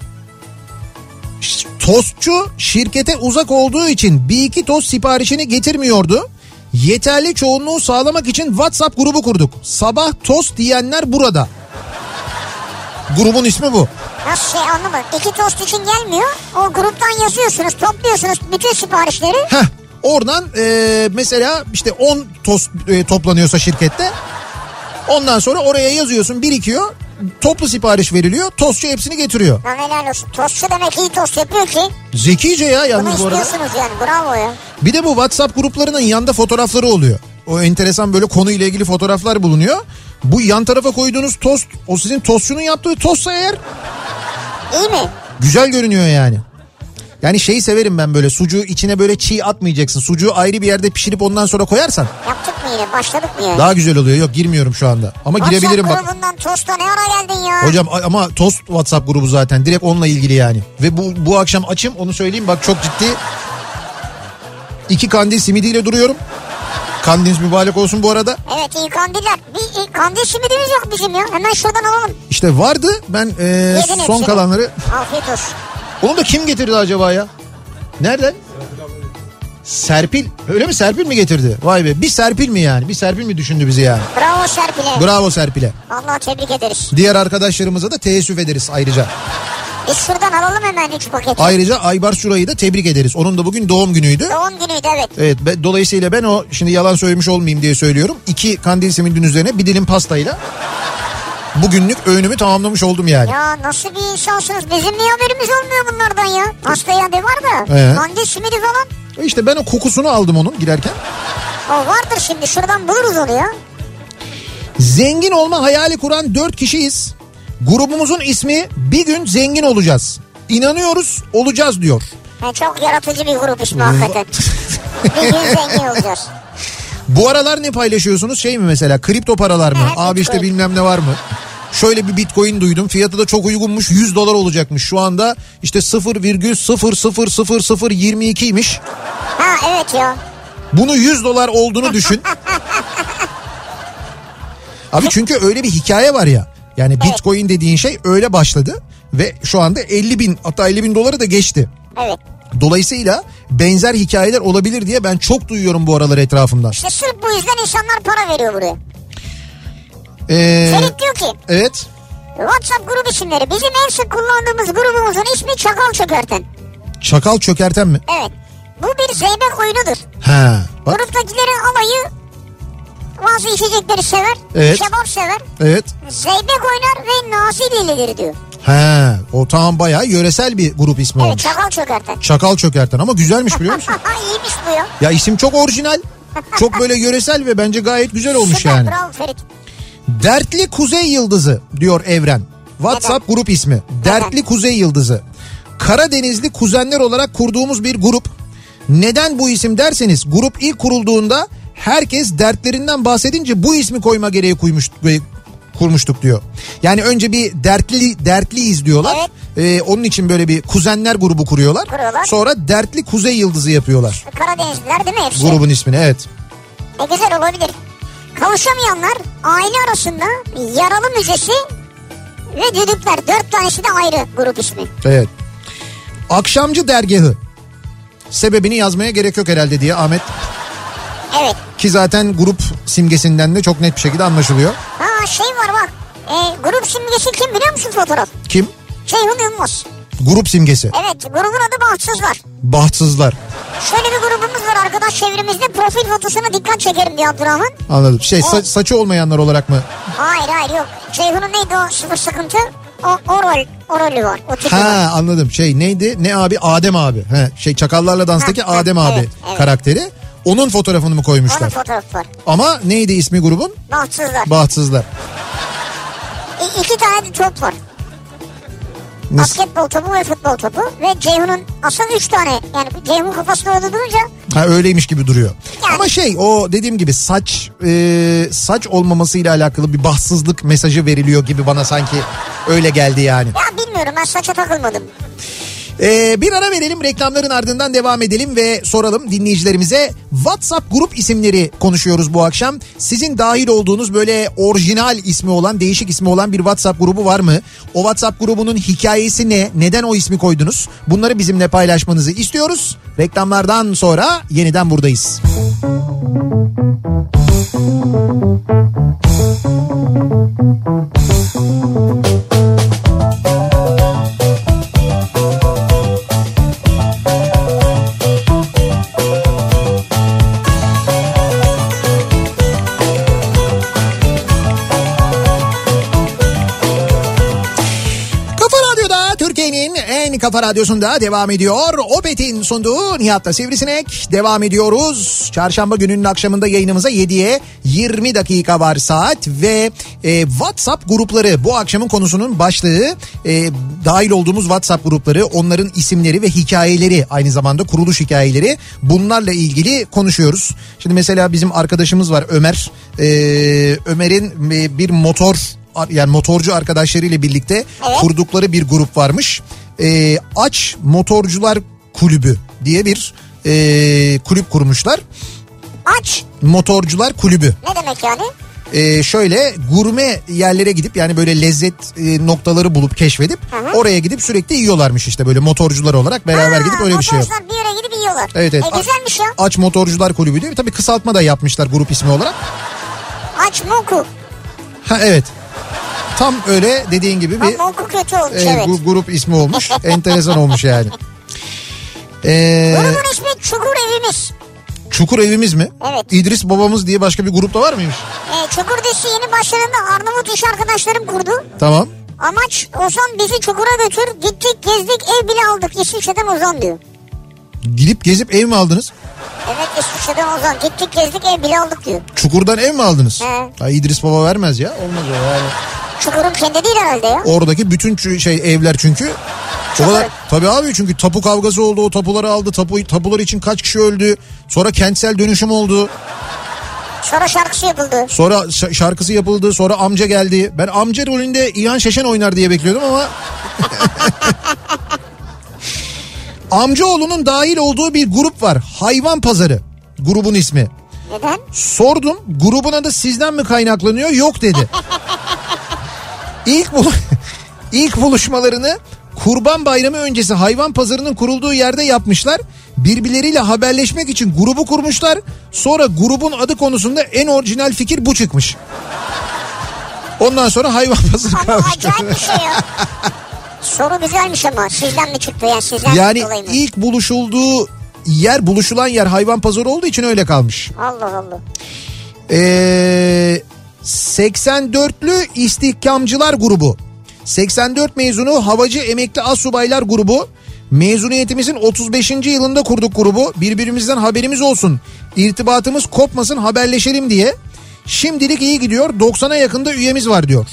tostçu şirkete uzak olduğu için bir iki tost siparişini getirmiyordu. Yeterli çoğunluğu sağlamak için WhatsApp grubu kurduk. Sabah tost diyenler burada. Grubun ismi bu. Nasıl şey anlamadım. İki tost için gelmiyor. O gruptan yazıyorsunuz, topluyorsunuz bütün siparişleri. Heh, oradan e, mesela işte 10 tost e, toplanıyorsa şirkette ondan sonra oraya yazıyorsun birikiyor. Toplu sipariş veriliyor. Tostçu hepsini getiriyor. Lan helal olsun. Tostçu demek iyi tost yapıyor ki. Zekice ya Bunu yalnız bu arada. istiyorsunuz yani. Bravo ya. Bir de bu WhatsApp gruplarının yanda fotoğrafları oluyor. O enteresan böyle konuyla ilgili fotoğraflar bulunuyor. Bu yan tarafa koyduğunuz tost o sizin tostçunun yaptığı tostsa eğer İyi mi? güzel görünüyor yani. Yani şeyi severim ben böyle sucuğu içine böyle çiğ atmayacaksın. Sucuğu ayrı bir yerde pişirip ondan sonra koyarsan Yaptık mı yine? Başladık mı yani? daha güzel oluyor. Yok girmiyorum şu anda. Ama girebilirim WhatsApp bak. grubundan tosta ne ara geldin ya? Hocam ama tost WhatsApp grubu zaten direkt onunla ilgili yani. Ve bu bu akşam açım onu söyleyeyim bak çok ciddi. İki kandil simidiyle duruyorum. Kandiliniz mübarek olsun bu arada. Evet iyi kandiller. Bir iyi kandil simidimiz yok bizim ya. Hemen şuradan alalım. İşte vardı ben e, Yedin son hepsini. kalanları. Afiyet olsun. Onu da kim getirdi acaba ya? Nereden? Serpil. Öyle mi Serpil mi getirdi? Vay be bir Serpil mi yani? Bir Serpil mi düşündü bizi yani? Bravo Serpil'e. Bravo Serpil'e. Allah tebrik ederiz. Diğer arkadaşlarımıza da teessüf ederiz ayrıca. Biz şuradan alalım hemen 3 paketi. Ayrıca Aybar Şura'yı da tebrik ederiz. Onun da bugün doğum günüydü. Doğum günüydü evet. Evet be- dolayısıyla ben o şimdi yalan söylemiş olmayayım diye söylüyorum. İki kandil simidin üzerine bir dilim pastayla bugünlük öğünümü tamamlamış oldum yani. Ya nasıl bir insansınız? Bizim niye haberimiz olmuyor bunlardan ya? Pasta yadı var da. Ee? Kandil simidi falan. E İşte ben o kokusunu aldım onun girerken. O vardır şimdi şuradan buluruz onu ya. Zengin olma hayali kuran dört kişiyiz. Grubumuzun ismi bir gün zengin olacağız. İnanıyoruz olacağız diyor. Ha, çok yaratıcı bir grup ismi hakikaten. (laughs) bir gün zengin olacağız. Bu aralar ne paylaşıyorsunuz? Şey mi mesela kripto paralar mı? Evet, Abi işte bitcoin. bilmem ne var mı? Şöyle bir bitcoin duydum. Fiyatı da çok uygunmuş. 100 dolar olacakmış. Şu anda işte 0,00022'ymiş. Ha evet ya. Bunu 100 dolar olduğunu düşün. (laughs) Abi çünkü öyle bir hikaye var ya. Yani bitcoin dediğin şey öyle başladı. Ve şu anda 50 bin hatta 50 bin doları da geçti. Evet. Dolayısıyla benzer hikayeler olabilir diye ben çok duyuyorum bu aralar etrafımdan. İşte sırf bu yüzden insanlar para veriyor buraya. Ee, Ferit diyor ki evet. WhatsApp grup isimleri bizim en sık kullandığımız grubumuzun ismi Çakal Çökerten. Çakal çökerten mi? Evet. Bu bir zeybek oyunudur. Ha. Bak. Gruptakilerin alayı bazı içecekleri sever. Evet. Kebap sever. Evet. Zeybek oynar ve nasi delileri diyor. Ha. O tamam bayağı yöresel bir grup ismi Evet olmuş. Çakal Çökerten. Çakal çökerten ama güzelmiş biliyor musun? (laughs) İyiymiş bu ya. ya isim çok orijinal. Çok böyle yöresel ve bence gayet güzel olmuş Süper yani. bravo Ferit. Dertli Kuzey Yıldızı diyor Evren. WhatsApp grup ismi. Dertli Kuzey Yıldızı. Karadenizli kuzenler olarak kurduğumuz bir grup. Neden bu isim derseniz grup ilk kurulduğunda herkes dertlerinden bahsedince bu ismi koyma gereği koymuş, kurmuştuk diyor. Yani önce bir dertli dertliyiz diyorlar. Evet. Ee, onun için böyle bir kuzenler grubu kuruyorlar. Kuruyorlar. Sonra Dertli Kuzey Yıldızı yapıyorlar. Karadenizliler değil mi hepsi? Grubun ismini evet. Ne güzel olabilir. Kavuşamayanlar aile arasında yaralı müzesi ve düdükler. Dört tanesi de ayrı grup ismi. Evet. Akşamcı dergahı. Sebebini yazmaya gerek yok herhalde diye Ahmet. Evet. Ki zaten grup simgesinden de çok net bir şekilde anlaşılıyor. Ha şey var bak. E, grup simgesi kim biliyor musun fotoğraf? Kim? Ceyhun Yılmaz. Grup simgesi. Evet grubun adı Bahtsızlar. Bahtsızlar. Şöyle bir grubumuz var arkadaş çevremizde profil fotosuna dikkat çekerim diyor Abdurrahman. Anladım. Şey sa- saçı olmayanlar olarak mı? Hayır hayır yok. Ceyhun'un neydi o sıfır sıkıntı? O, o rol, o rolü var. O tipi var. Ha anladım. Şey neydi? Ne abi? Adem abi. He, şey Çakallarla Dans'taki Ha, ha, Adem abi evet, evet. Onun fotoğrafını mı Onun koymuşlar? fotoğrafı var. Ama neydi ismi grubun? Bahtsızlar. Bahtsızlar. İ- iki tane de top var. Nasıl? Basketbol topu ve futbol topu. Ve Ceyhun'un aslında üç tane. Yani Ceyhun kafasında öyle durunca Ha öyleymiş gibi duruyor. Yani. Ama şey o dediğim gibi saç e, saç olmamasıyla alakalı bir bahtsızlık mesajı veriliyor gibi bana sanki öyle geldi yani. ya bilmiyorum ben saça takılmadım. Ee, bir ara verelim reklamların ardından devam edelim ve soralım dinleyicilerimize WhatsApp grup isimleri konuşuyoruz bu akşam. Sizin dahil olduğunuz böyle orijinal ismi olan değişik ismi olan bir WhatsApp grubu var mı? O WhatsApp grubunun hikayesi ne? Neden o ismi koydunuz? Bunları bizimle paylaşmanızı istiyoruz. Reklamlardan sonra yeniden buradayız. Kafa kafa radyosunda devam ediyor. Opet'in sunduğu Nihat'la Sivrisinek devam ediyoruz. Çarşamba gününün akşamında yayınımıza 7'ye 20 dakika var saat ve e, WhatsApp grupları bu akşamın konusunun başlığı e, dahil olduğumuz WhatsApp grupları onların isimleri ve hikayeleri aynı zamanda kuruluş hikayeleri bunlarla ilgili konuşuyoruz. Şimdi mesela bizim arkadaşımız var Ömer. E, Ömer'in e, bir motor yani motorcu arkadaşlarıyla birlikte Evet. kurdukları bir grup varmış. Ee, Aç Motorcular Kulübü diye bir e, kulüp kurmuşlar. Aç. Motorcular Kulübü. Ne demek yani? Ee, şöyle gurme yerlere gidip yani böyle lezzet e, noktaları bulup keşfedip hı. oraya gidip sürekli yiyorlarmış işte böyle motorcular olarak beraber Ha, gidip öyle bir şey motorcular bir yere gidip yiyorlar. Evet evet. E, güzelmiş ya. Aç Motorcular Kulübü diyor. Tabii kısaltma da yapmışlar grup ismi olarak. Aç moku. Ha evet. Tam öyle dediğin gibi bir Ama kötü olmuş e, evet. gu- grup ismi olmuş. (laughs) Enteresan olmuş yani. Ee, Grubun ismi Çukur Evimiz. Çukur evimiz mi? Evet. İdris babamız diye başka bir grupta var mıymış? E, Çukur dizisi yeni başlarında Arnavut iş arkadaşlarım kurdu. Tamam. Amaç Ozan bizi Çukur'a götür. Gittik gezdik ev bile aldık. İsviçre'den Ozan diyor. Gidip gezip ev mi aldınız? Evet İsviçre'den Ozan. Gittik gezdik ev bile aldık diyor. Çukurdan ev mi aldınız? He. Ha, İdris baba vermez ya. Olmaz o yani. Çukur'un kendi değil herhalde ya. Oradaki bütün şey evler çünkü. O kadar, tabii abi çünkü tapu kavgası oldu. O tapuları aldı. Tapu, tapular için kaç kişi öldü. Sonra kentsel dönüşüm oldu. Sonra şarkısı yapıldı. Sonra şarkısı yapıldı. Sonra amca geldi. Ben amca rolünde İlhan Şeşen oynar diye bekliyordum ama... (laughs) Amcaoğlu'nun dahil olduğu bir grup var. Hayvan Pazarı. Grubun ismi. Neden? Sordum grubun adı sizden mi kaynaklanıyor? Yok dedi. (laughs) İlk, bul (laughs) ilk buluşmalarını Kurban Bayramı öncesi hayvan pazarının kurulduğu yerde yapmışlar. Birbirleriyle haberleşmek için grubu kurmuşlar. Sonra grubun adı konusunda en orijinal fikir bu çıkmış. Ondan sonra hayvan pazarı kalmış. acayip bir şey ya. (laughs) Soru güzelmiş ama sizden mi çıktı yani sizden Yani dolayı mı? ilk buluşulduğu yer buluşulan yer hayvan pazarı olduğu için öyle kalmış. Allah Allah. Ee, 84'lü istihkamcılar grubu. 84 mezunu havacı emekli asubaylar grubu. Mezuniyetimizin 35. yılında kurduk grubu. Birbirimizden haberimiz olsun. İrtibatımız kopmasın haberleşelim diye. Şimdilik iyi gidiyor. 90'a yakında üyemiz var diyor.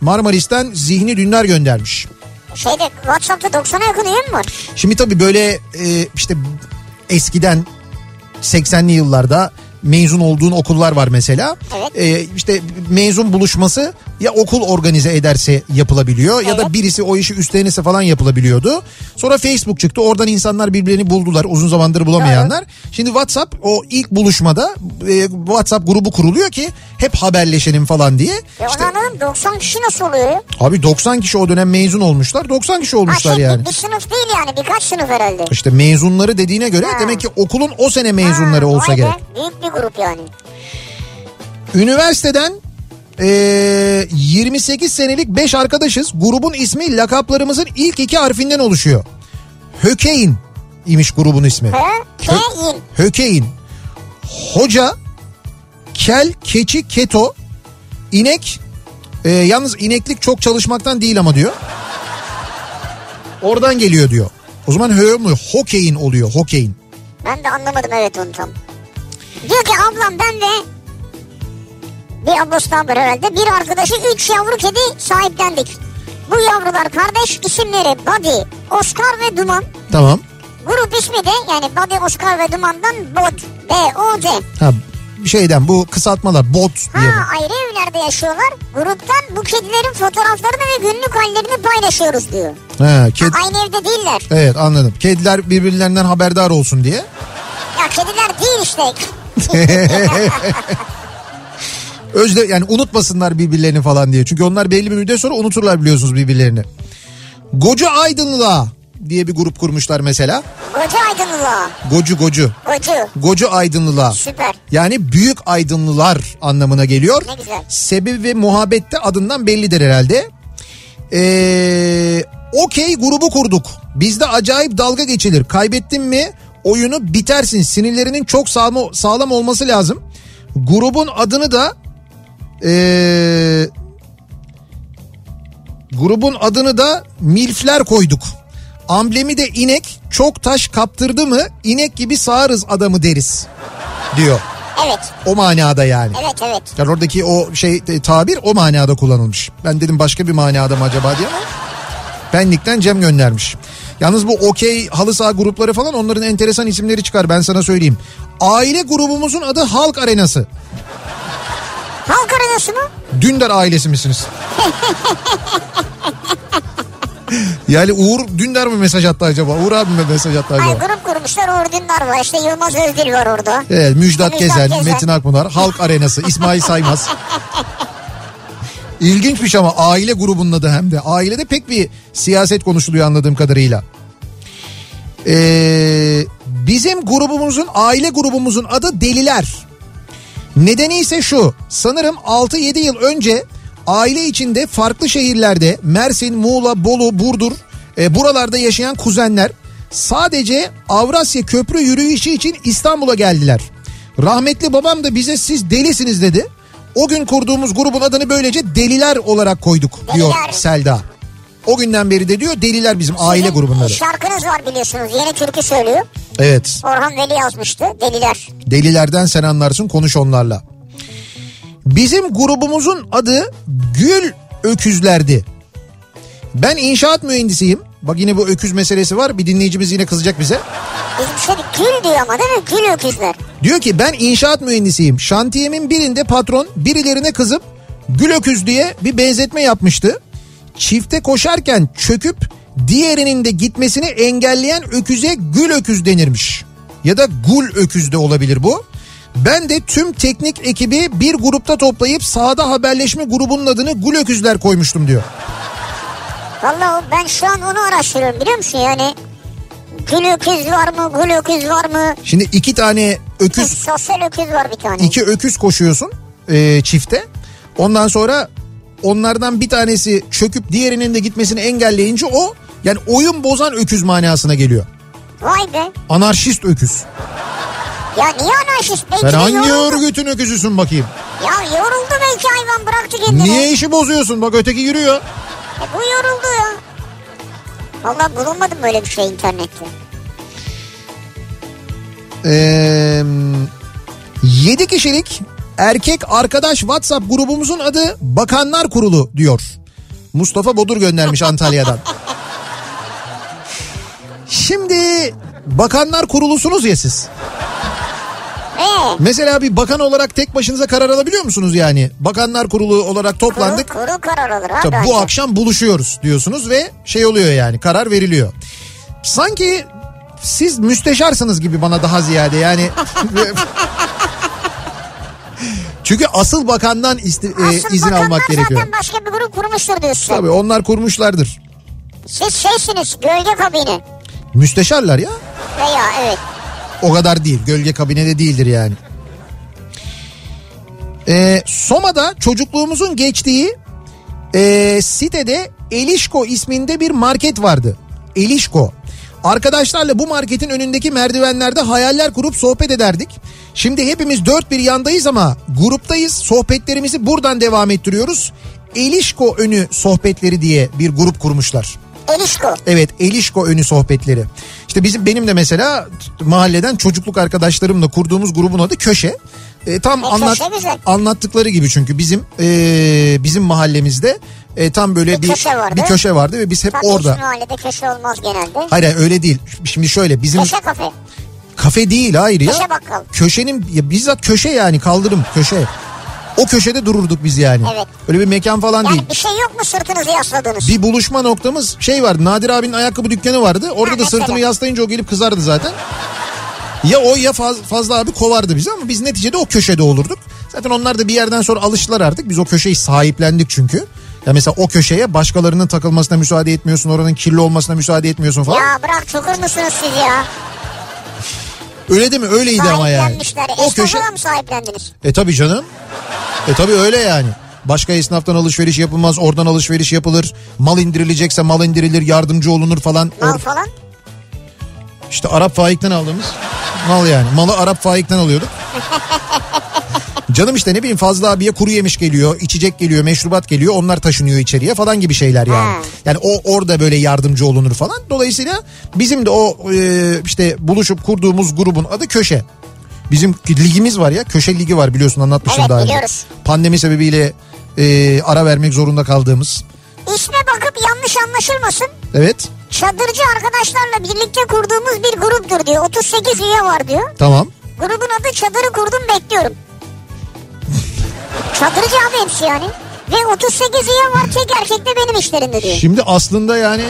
Marmaris'ten Zihni Dündar göndermiş. Şeyde WhatsApp'ta 90'a yakın üye mi var? Şimdi tabii böyle e, işte eskiden 80'li yıllarda mezun olduğun okullar var mesela. Evet. E, işte mezun buluşması ya okul organize ederse yapılabiliyor ya da Evet. birisi o işi üstlenirse falan yapılabiliyordu. Sonra Facebook çıktı. Oradan insanlar birbirlerini buldular. Uzun zamandır bulamayanlar. Şimdi WhatsApp o ilk buluşmada e, WhatsApp grubu kuruluyor ki hep haberleşelim falan diye. E İşte, anladım 90 kişi nasıl oluyor ya? abi 90 kişi o dönem mezun olmuşlar. 90 kişi Ha olmuşlar şey, yani. Bir sınıf değil yani birkaç sınıf herhalde. İşte mezunları dediğine göre Ha. demek ki okulun o sene mezunları Ha, olsa gerek. Büyük bir grup yani. Üniversiteden eee, 28 senelik 5 arkadaşız. Grubun ismi lakaplarımızın ilk iki harfinden oluşuyor. Hökein imiş grubun ismi. He? Keyin. Hökein. Hoca, kel, keçi, keto, inek. Eee, yalnız ineklik çok çalışmaktan değil ama diyor. Oradan geliyor diyor. O zaman hö mü? Hokein oluyor. Hokein. Ben de anlamadım evet onu tam. Diyor ki ablam ben ve bir ablası daha var herhalde. Bir arkadaşı 3 yavru kedi sahiplendik. Bu yavrular kardeş isimleri Buddy, Oscar ve Duman. Tamam. Grup ismi de yani Buddy, Oscar ve Duman'dan BOD. B-O-D. Ha şeyden bu kısaltmalar bot diye. Ha ayrı evlerde yaşıyorlar. Gruptan bu kedilerin fotoğraflarını ve günlük hallerini paylaşıyoruz diyor. Ha, ked... Aynı evde değiller. Evet anladım. Kediler birbirlerinden haberdar olsun diye. Ya kediler değil işte. (laughs) Özde yani unutmasınlar birbirlerini falan diye. Çünkü onlar belli bir müddet sonra unuturlar biliyorsunuz birbirlerini. Gocu Aydınlığa diye bir grup kurmuşlar mesela. Koca aydınlığa. Gocu Gocu. Kocu. Gocu Aydınlığa. Süper. Yani büyük aydınlılar anlamına geliyor. Ne güzel. Sebebi ve muhabbette adından bellidir herhalde. Ee, Okey grubu kurduk. Bizde acayip dalga geçilir. Kaybettin mi oyunu bitersin. Sinirlerinin çok sağlam, sağlam olması lazım. Grubun adını da ee, grubun adını da milfler koyduk. Amblemi de inek çok taş kaptırdı mı inek gibi sağarız adamı deriz diyor. Evet. O manada yani. Evet evet. Yani oradaki o şey e, tabir o manada kullanılmış. Ben dedim başka bir manada mı acaba diye ama Pendik'ten Cem göndermiş. Yalnız bu okey halı saha grupları falan onların enteresan isimleri çıkar ben sana söyleyeyim. Aile grubumuzun adı Halk Arenası. Halk arenası mı? Dündar ailesi misiniz? yani Uğur Dündar mı mesaj attı acaba? Uğur abi mi mesaj attı Ay acaba? grup kurmuşlar Uğur Dündar var. İşte Yılmaz Özdil var orada. Evet Müjdat Müjdat Gezen, Gezen. Metin Akpınar, Halk Arenası, İsmail Saymaz. (laughs) İlginçmiş ama aile grubunun adı hem de. Ailede pek bir siyaset konuşuluyor anladığım kadarıyla. Ee, bizim grubumuzun, aile grubumuzun adı Deliler. Nedeni ise şu. Sanırım 6-7 yıl önce aile içinde farklı şehirlerde Mersin, Muğla, Bolu, Burdur e, buralarda yaşayan kuzenler sadece Avrasya Köprü yürüyüşü için İstanbul'a geldiler. Rahmetli babam da bize siz delisiniz dedi. O gün kurduğumuz grubun adını böylece Deliler olarak koyduk diyor Deliler. Selda. O günden beri de diyor Deliler bizim aile Sizin grubunları. Şarkınız var biliyorsunuz. Yeni türkü söylüyor. Evet. Orhan Veli yazmıştı. Deliler. Delilerden sen anlarsın konuş onlarla. Bizim grubumuzun adı Gül Öküzlerdi. Ben inşaat mühendisiyim. Bak yine bu öküz meselesi var. Bir dinleyicimiz yine kızacak bize. Bizim şey gül diyor ama değil mi? Gül öküzler. Diyor ki ben inşaat mühendisiyim. Şantiyemin birinde patron birilerine kızıp gül öküz diye bir benzetme yapmıştı. Çifte koşarken çöküp diğerinin de gitmesini engelleyen öküze gül öküz denirmiş. Ya da gul öküz de olabilir bu. Ben de tüm teknik ekibi bir grupta toplayıp sahada haberleşme grubunun adını gul öküzler koymuştum diyor. Vallahi ben şu an onu araştırıyorum biliyor musun yani? Gül öküz var mı? Gül öküz var mı? Şimdi iki tane öküz Sosyal öküz var bir tane. iki öküz koşuyorsun e, çifte. Ondan sonra onlardan bir tanesi çöküp diğerinin de gitmesini engelleyince o yani oyun bozan öküz manasına geliyor. Vay be. Anarşist öküz. Ya niye anarşist? Belki Sen hangi yoruldu. örgütün öküzüsün bakayım? Ya yoruldu belki hayvan bıraktı kendini. Niye işi bozuyorsun? Bak öteki yürüyor. E, bu yoruldu ya. Vallahi bulunmadım böyle bir şey internette. Ee, 7 kişilik erkek arkadaş WhatsApp grubumuzun adı Bakanlar Kurulu diyor. Mustafa Bodur göndermiş Antalya'dan. (laughs) Şimdi Bakanlar Kurulusunuz ya siz. Ee, Mesela bir bakan olarak tek başınıza karar alabiliyor musunuz yani? Bakanlar Kurulu olarak kuru, toplandık. kuru karar alır abi. Tabii bu akşam buluşuyoruz diyorsunuz ve şey oluyor yani karar veriliyor. Sanki siz müsteşarsınız gibi bana daha ziyade yani. (laughs) Çünkü asıl bakandan isti- e, Asıl izin bakanlar almak gerekiyor. zaten başka bir grup kurmuştur diyorsun. Tabii onlar kurmuşlardır. Siz şeysiniz gölge kabini. Müsteşarlar ya. Veya evet. O kadar değil. Gölge kabinede değildir yani. Ee, Soma'da çocukluğumuzun geçtiği e, sitede Elişko isminde bir market vardı. Elişko. Arkadaşlarla bu marketin önündeki merdivenlerde hayaller kurup sohbet ederdik. Şimdi hepimiz dört bir yandayız ama gruptayız. Sohbetlerimizi buradan devam ettiriyoruz. Elişko önü sohbetleri diye bir grup kurmuşlar. Elişko. Evet Elişko önü sohbetleri. İşte bizim benim de mesela mahalleden çocukluk arkadaşlarımla kurduğumuz grubun adı Köşe. E, tam E, anlat güzel. anlattıkları gibi çünkü bizim e, bizim mahallemizde e, tam böyle Bir bir köşe vardı. bir köşe vardı ve biz hep Tabii orada. hiçbir mahallede köşe olmaz genelde. Hayır hayır, öyle değil. Şimdi şöyle bizim Köşe kafe. kafe değil hayır ya. Köşe bakkal. Köşenin ya bizzat köşe yani kaldırım köşe. O köşede dururduk biz yani. Evet. Öyle bir mekan falan Yani değil. bir şey yok mu sırtınızı yasladığınız? Bir buluşma noktamız şey vardı. Nadir abinin ayakkabı dükkanı vardı. Orada Ha, da mesela. sırtını yaslayınca o gelip kızardı zaten. Ya o ya faz, fazla abi kovardı bizi ama biz neticede o köşede olurduk. Zaten onlar da bir yerden sonra alıştılar artık. Biz o köşeyi sahiplendik çünkü. Ya mesela o köşeye başkalarının takılmasına müsaade etmiyorsun. Oranın kirli olmasına müsaade etmiyorsun falan. Ya bırak çukur musunuz siz ya? Öyle değil mi? Öyleydi ama yani. O köşe mı sahiplendiniz? E tabi canım. E tabi öyle yani. Başka esnaftan alışveriş yapılmaz, oradan alışveriş yapılır. Mal indirilecekse mal indirilir, yardımcı olunur falan. Mal Or- falan. İşte Arap Faik'ten aldığımız mal yani. Malı Arap Faik'ten alıyorduk. (laughs) Canım işte ne bileyim Fazla abiye kuru yemiş geliyor, içecek geliyor, meşrubat geliyor. Onlar taşınıyor içeriye falan gibi şeyler yani. Ha. Yani o orada böyle yardımcı olunur falan. Dolayısıyla bizim de o e, işte buluşup kurduğumuz grubun adı Köşe. Bizim ligimiz var ya Köşe Ligi var biliyorsun anlatmışım Evet, daha önce. biliyoruz. Pandemi sebebiyle e, ara vermek zorunda kaldığımız. İsme bakıp yanlış anlaşılmasın. Evet Çadırcı arkadaşlarla birlikte kurduğumuz bir gruptur diyor. 38 üye var diyor. tamam. Grubun adı Çadırı Kurdum Bekliyorum. Çadırcı abi hepsi yani. Ve 38 üye var tek erkek de benim işlerimde diyor. Şimdi aslında yani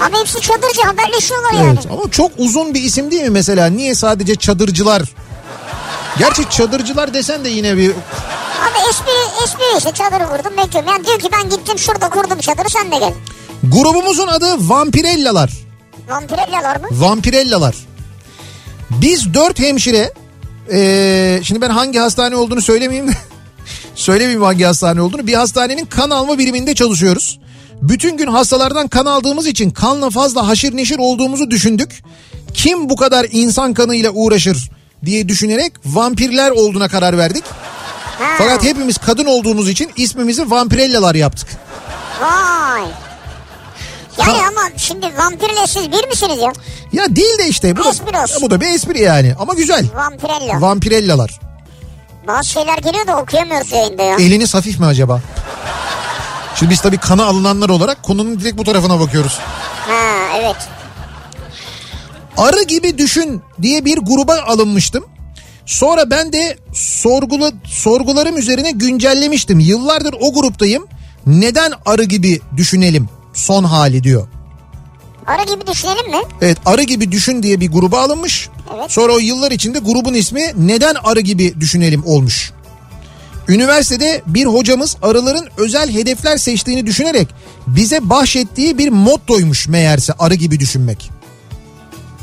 Abi hepsi çadırcı haberleşiyorlar yani. Evet ama çok uzun bir isim değil mi mesela? Niye sadece çadırcılar? Gerçi çadırcılar desen de yine bir... Abi espri, espri işte çadırı kurdum bekliyorum. Yani diyor ki ben gittim şurada kurdum çadırı sen de gel. Grubumuzun adı Vampirellalar. Vampirelyalar mı? Vampirellalar. Biz dört hemşire... ee, şimdi ben hangi hastane olduğunu söylemeyeyim (laughs) söylemeyeyim hangi hastane olduğunu. Bir hastanenin kan alma biriminde çalışıyoruz. Bütün gün hastalardan kan aldığımız için kanla fazla haşır neşir olduğumuzu düşündük. Kim bu kadar insan kanıyla uğraşır diye düşünerek vampirler olduğuna karar verdik. Ha. Fakat hepimiz kadın olduğumuz için ismimizi Vampirellalar yaptık. Vay. Yani Ha. ama şimdi vampirle siz bir misiniz ya? Ya değil de işte bu da, Espri olsun. bu da bir espri yani ama güzel. Vampirella. Vampirellalar. Bazı şeyler geliyor da okuyamıyoruz yayında ya. Eliniz hafif mi acaba? Şimdi biz tabii kanı alınanlar olarak konunun direkt bu tarafına bakıyoruz. Ha evet. Arı gibi düşün diye bir gruba alınmıştım. Sonra ben de sorgula, sorgularım üzerine güncellemiştim. Yıllardır o gruptayım. Neden arı gibi düşünelim son hali diyor. Arı gibi düşünelim mi? Evet arı gibi düşün diye bir gruba alınmış. Evet. Sonra o yıllar içinde grubun ismi neden arı gibi düşünelim olmuş. Üniversitede bir hocamız arıların özel hedefler seçtiğini düşünerek bize bahşettiği bir mottoymuş meğerse arı gibi düşünmek.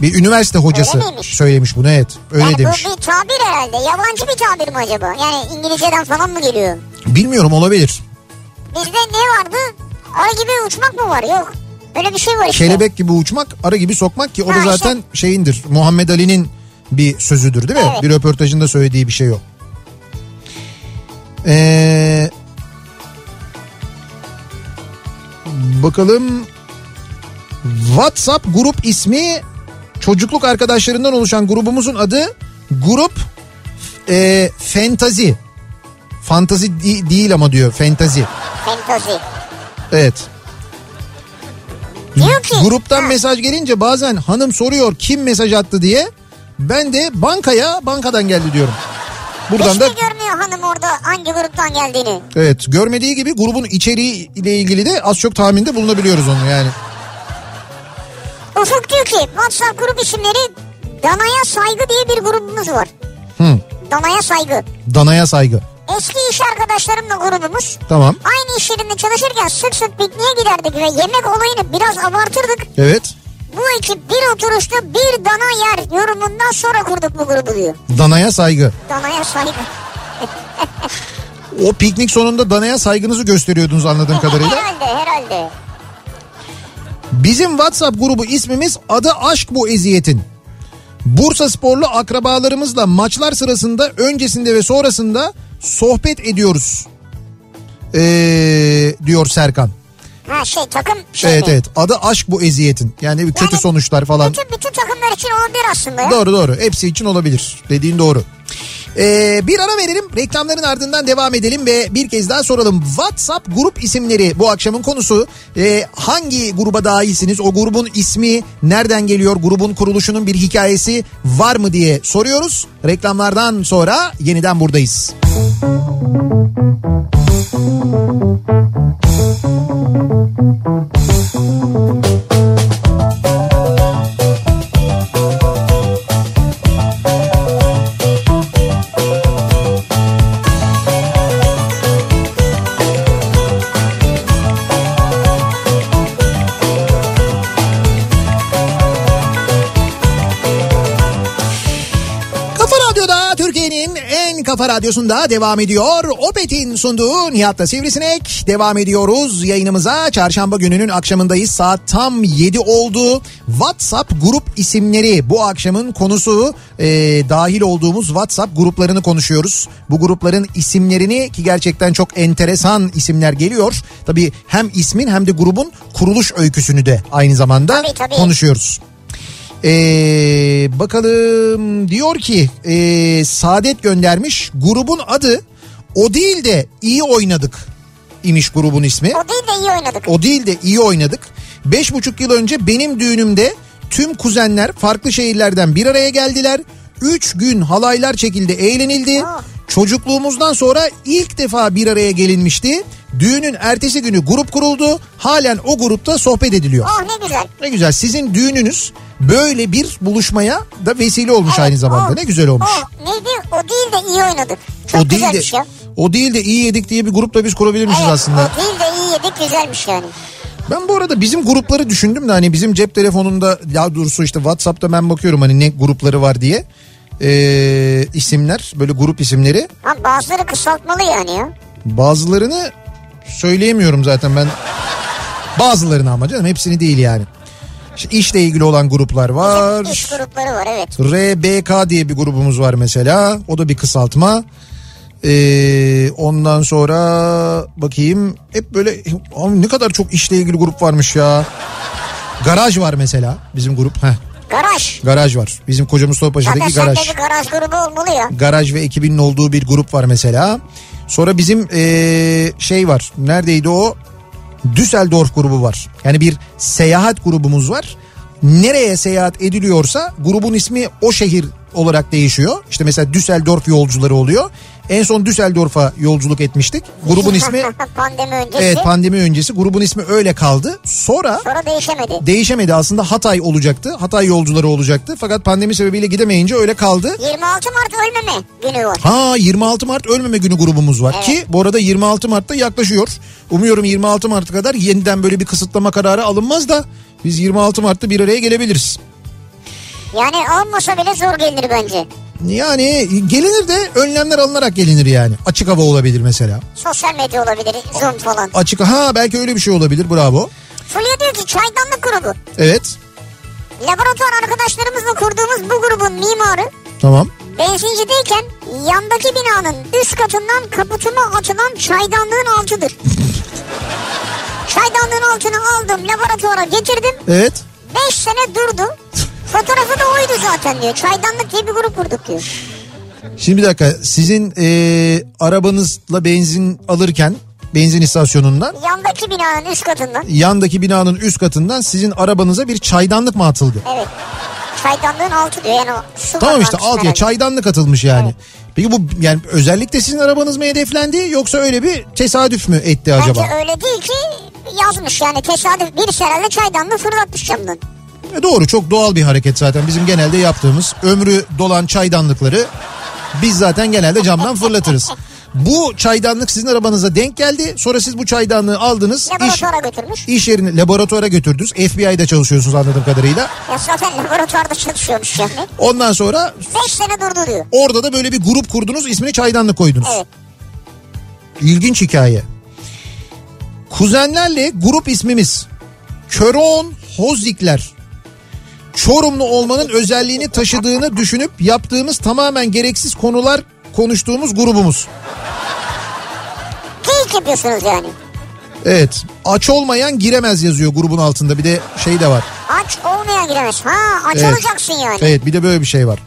Bir üniversite hocası Öyle miymiş? söylemiş bunu evet öyle yani demiş. bu bir tabir herhalde. Yabancı bir tabir mi acaba? Yani İngilizceden falan mı geliyor? Bilmiyorum olabilir. Bizde ne vardı? Arı gibi uçmak mı var? Yok. Öyle bir şey var işte. Kelebek gibi uçmak arı gibi sokmak ki o da Ha, işte. zaten şeyindir Muhammed Ali'nin bir sözüdür değil mi? Evet. Bir röportajında söylediği bir şey o. Ee, bakalım WhatsApp grup ismi çocukluk arkadaşlarından oluşan grubumuzun adı Grup e. Fantazi di- değil ama diyor Fentazi. Fantasy. Evet. Diyor ki- Gruptan Ha. mesaj gelince bazen hanım soruyor kim mesaj attı diye. Ben de bankaya bankadan geldi diyorum. Buradan Hiç da görmüyor hanım orada hangi gruptan geldiğini? evet görmediği gibi grubun içeriği ile ilgili de az çok tahminde bulunabiliyoruz onu yani. Ufuk diyor ki WhatsApp grup isimleri Danaya Saygı diye bir grubumuz var. Hı. Danaya Saygı. Danaya saygı. Eski iş arkadaşlarımla grubumuz. Tamam. Aynı iş yerinde çalışırken sık sık pikniğe giderdik ve yemek olayını biraz abartırdık. Evet. Bu ekip bir oturuşta bir dana yer yorumundan sonra kurduk bu grubu diyor. Danaya saygı. Danaya saygı. O piknik sonunda danaya saygınızı gösteriyordunuz anladığım kadarıyla. (laughs) herhalde herhalde. Bizim WhatsApp grubu ismimiz adı aşk bu eziyetin. Bursa sporlu akrabalarımızla maçlar sırasında öncesinde ve sonrasında sohbet ediyoruz. Ee, diyor Serkan. Ha şey takım şey Evet mi? evet adı aşk bu eziyetin. Yani bir kötü Yani sonuçlar falan. Bütün, bütün takımlar için olabilir aslında ya. Doğru doğru hepsi için olabilir dediğin doğru. Ee, bir ara verelim reklamların ardından devam edelim ve bir kez daha soralım. WhatsApp grup isimleri bu akşamın konusu. Ee, hangi gruba dahilsiniz? O grubun ismi nereden geliyor? Grubun kuruluşunun bir hikayesi var mı diye soruyoruz. Reklamlardan sonra yeniden buradayız. Kafa radyosunda devam ediyor. Opet'in sunduğu Nihat'la Sivrisinek. Devam ediyoruz yayınımıza. Çarşamba gününün akşamındayız. Saat tam 7 oldu. WhatsApp grup isimleri bu akşamın konusu. Ee, dahil olduğumuz WhatsApp gruplarını konuşuyoruz. Bu grupların isimlerini ki gerçekten çok enteresan isimler geliyor. Tabii hem ismin hem de grubun kuruluş öyküsünü de aynı zamanda Tabii, tabii. konuşuyoruz. Ee, bakalım diyor ki ee, Saadet göndermiş grubun adı o değil de iyi oynadık imiş grubun ismi. O değil de iyi oynadık. O değil de iyi oynadık. Beş buçuk yıl önce benim düğünümde tüm kuzenler farklı şehirlerden bir araya geldiler. Üç gün halaylar çekildi eğlenildi. Aa. Çocukluğumuzdan sonra ilk defa bir araya gelinmişti. Düğünün ertesi günü grup kuruldu. Halen o grupta sohbet ediliyor. Oh ne güzel. Ne güzel sizin düğününüz böyle bir buluşmaya da vesile olmuş Evet, aynı zamanda. o- ne güzel olmuş. O neydi? O değil de iyi oynadık. Çok o değil de ya. o değil de iyi yedik diye bir grup da biz kurabilirmişiz Evet, aslında. o değil de iyi yedik güzelmiş yani. Ben bu arada bizim grupları düşündüm de hani bizim cep telefonunda ya doğrusu işte WhatsApp'ta ben bakıyorum hani ne grupları var diye. Ee, isimler böyle grup isimleri. Ha, bazıları kısaltmalı yani ya. Bazılarını söyleyemiyorum zaten ben. Bazılarını ama canım hepsini değil yani. İşte işle ilgili olan gruplar var. İş grupları var evet. RBK diye bir grubumuz var mesela. O da bir kısaltma. Ee, ondan sonra bakayım hep böyle abi ne kadar çok işle ilgili grup varmış ya. Garaj var mesela bizim grup. Heh, Garaj. garaj var. Bizim Koca Mustafa Zaten Paşa'daki garaj. bir garaj grubu olmalı ya. Garaj ve ekibinin olduğu bir grup var mesela. Sonra bizim ee, şey var. Neredeydi o? Düsseldorf grubu var. Yani bir seyahat grubumuz var. Nereye seyahat ediliyorsa grubun ismi o şehir olarak değişiyor. İşte mesela Düsseldorf yolcuları oluyor. En son Düsseldorf'a yolculuk etmiştik. Grubun ismi Pandemi öncesi. evet pandemi öncesi grubun ismi öyle kaldı. Sonra Sonra değişemedi. değişemedi aslında Hatay olacaktı. Hatay yolcuları olacaktı. Fakat pandemi sebebiyle gidemeyince öyle kaldı. 26 Mart ölmeme günü var. Ha 26 Mart ölmeme günü grubumuz var Evet. ki bu arada 26 Mart'ta yaklaşıyor. Umuyorum 26 Mart'a kadar yeniden böyle bir kısıtlama kararı alınmaz da biz 26 Mart'ta bir araya gelebiliriz. Yani almasa bile zor gelinir bence. Yani gelinir de önlemler alınarak gelinir yani. Açık hava olabilir mesela. Sosyal medya olabilir, Zoom falan. Açık ha belki öyle bir şey olabilir bravo. Fulya diyor ki çaydanlık grubu. Evet Laboratuvar arkadaşlarımızla kurduğumuz bu grubun mimarı tamam. benzincideyken yandaki binanın üst katından kaputuma atılan çaydanlığın altıdır. Çaydanlığın altını aldım laboratuvara getirdim. Evet 5 sene durdu. Fotoğrafı da oydu zaten diyor. Çaydanlık diye bir grup kurduk diyor. şimdi bir dakika sizin eee, arabanızla benzin alırken benzin istasyonundan Yandaki binanın üst katından. yandaki binanın üst katından sizin arabanıza bir çaydanlık mı atıldı? Evet. Çaydanlığın altı diyor yani o su Tamam işte altıya çaydanlık atılmış yani. Peki bu yani özellikle sizin arabanız mı hedeflendi yoksa öyle bir tesadüf mü etti acaba? Bence öyle değil ki yazmış yani tesadüf birisi herhalde çaydanlığı fırlatmış camdan. E doğru çok doğal bir hareket zaten bizim genelde yaptığımız ömrü dolan çaydanlıkları biz zaten genelde camdan fırlatırız. Bu çaydanlık sizin arabanıza denk geldi. Sonra siz bu çaydanlığı aldınız. iş, Laboratuvara götürmüş. iş yerini laboratuvara götürdünüz. FBI'de çalışıyorsunuz anladığım kadarıyla. Ya zaten laboratuvarda çalışıyormuş yani. Ondan sonra 5 sene durdu diyor. orada da böyle bir grup kurdunuz. ismini çaydanlık koydunuz. Evet. İlginç hikaye. Kuzenlerle grup ismimiz Köron Hozikler. Çorumlu olmanın özelliğini taşıdığını düşünüp yaptığımız tamamen gereksiz konular konuştuğumuz grubumuz. Geyik yapıyorsunuz yani. Evet. Aç olmayan giremez yazıyor grubun altında. Bir de şey de var. Aç olmayan giremez. Ha aç Evet. olacaksın yani. Evet bir de böyle bir şey var.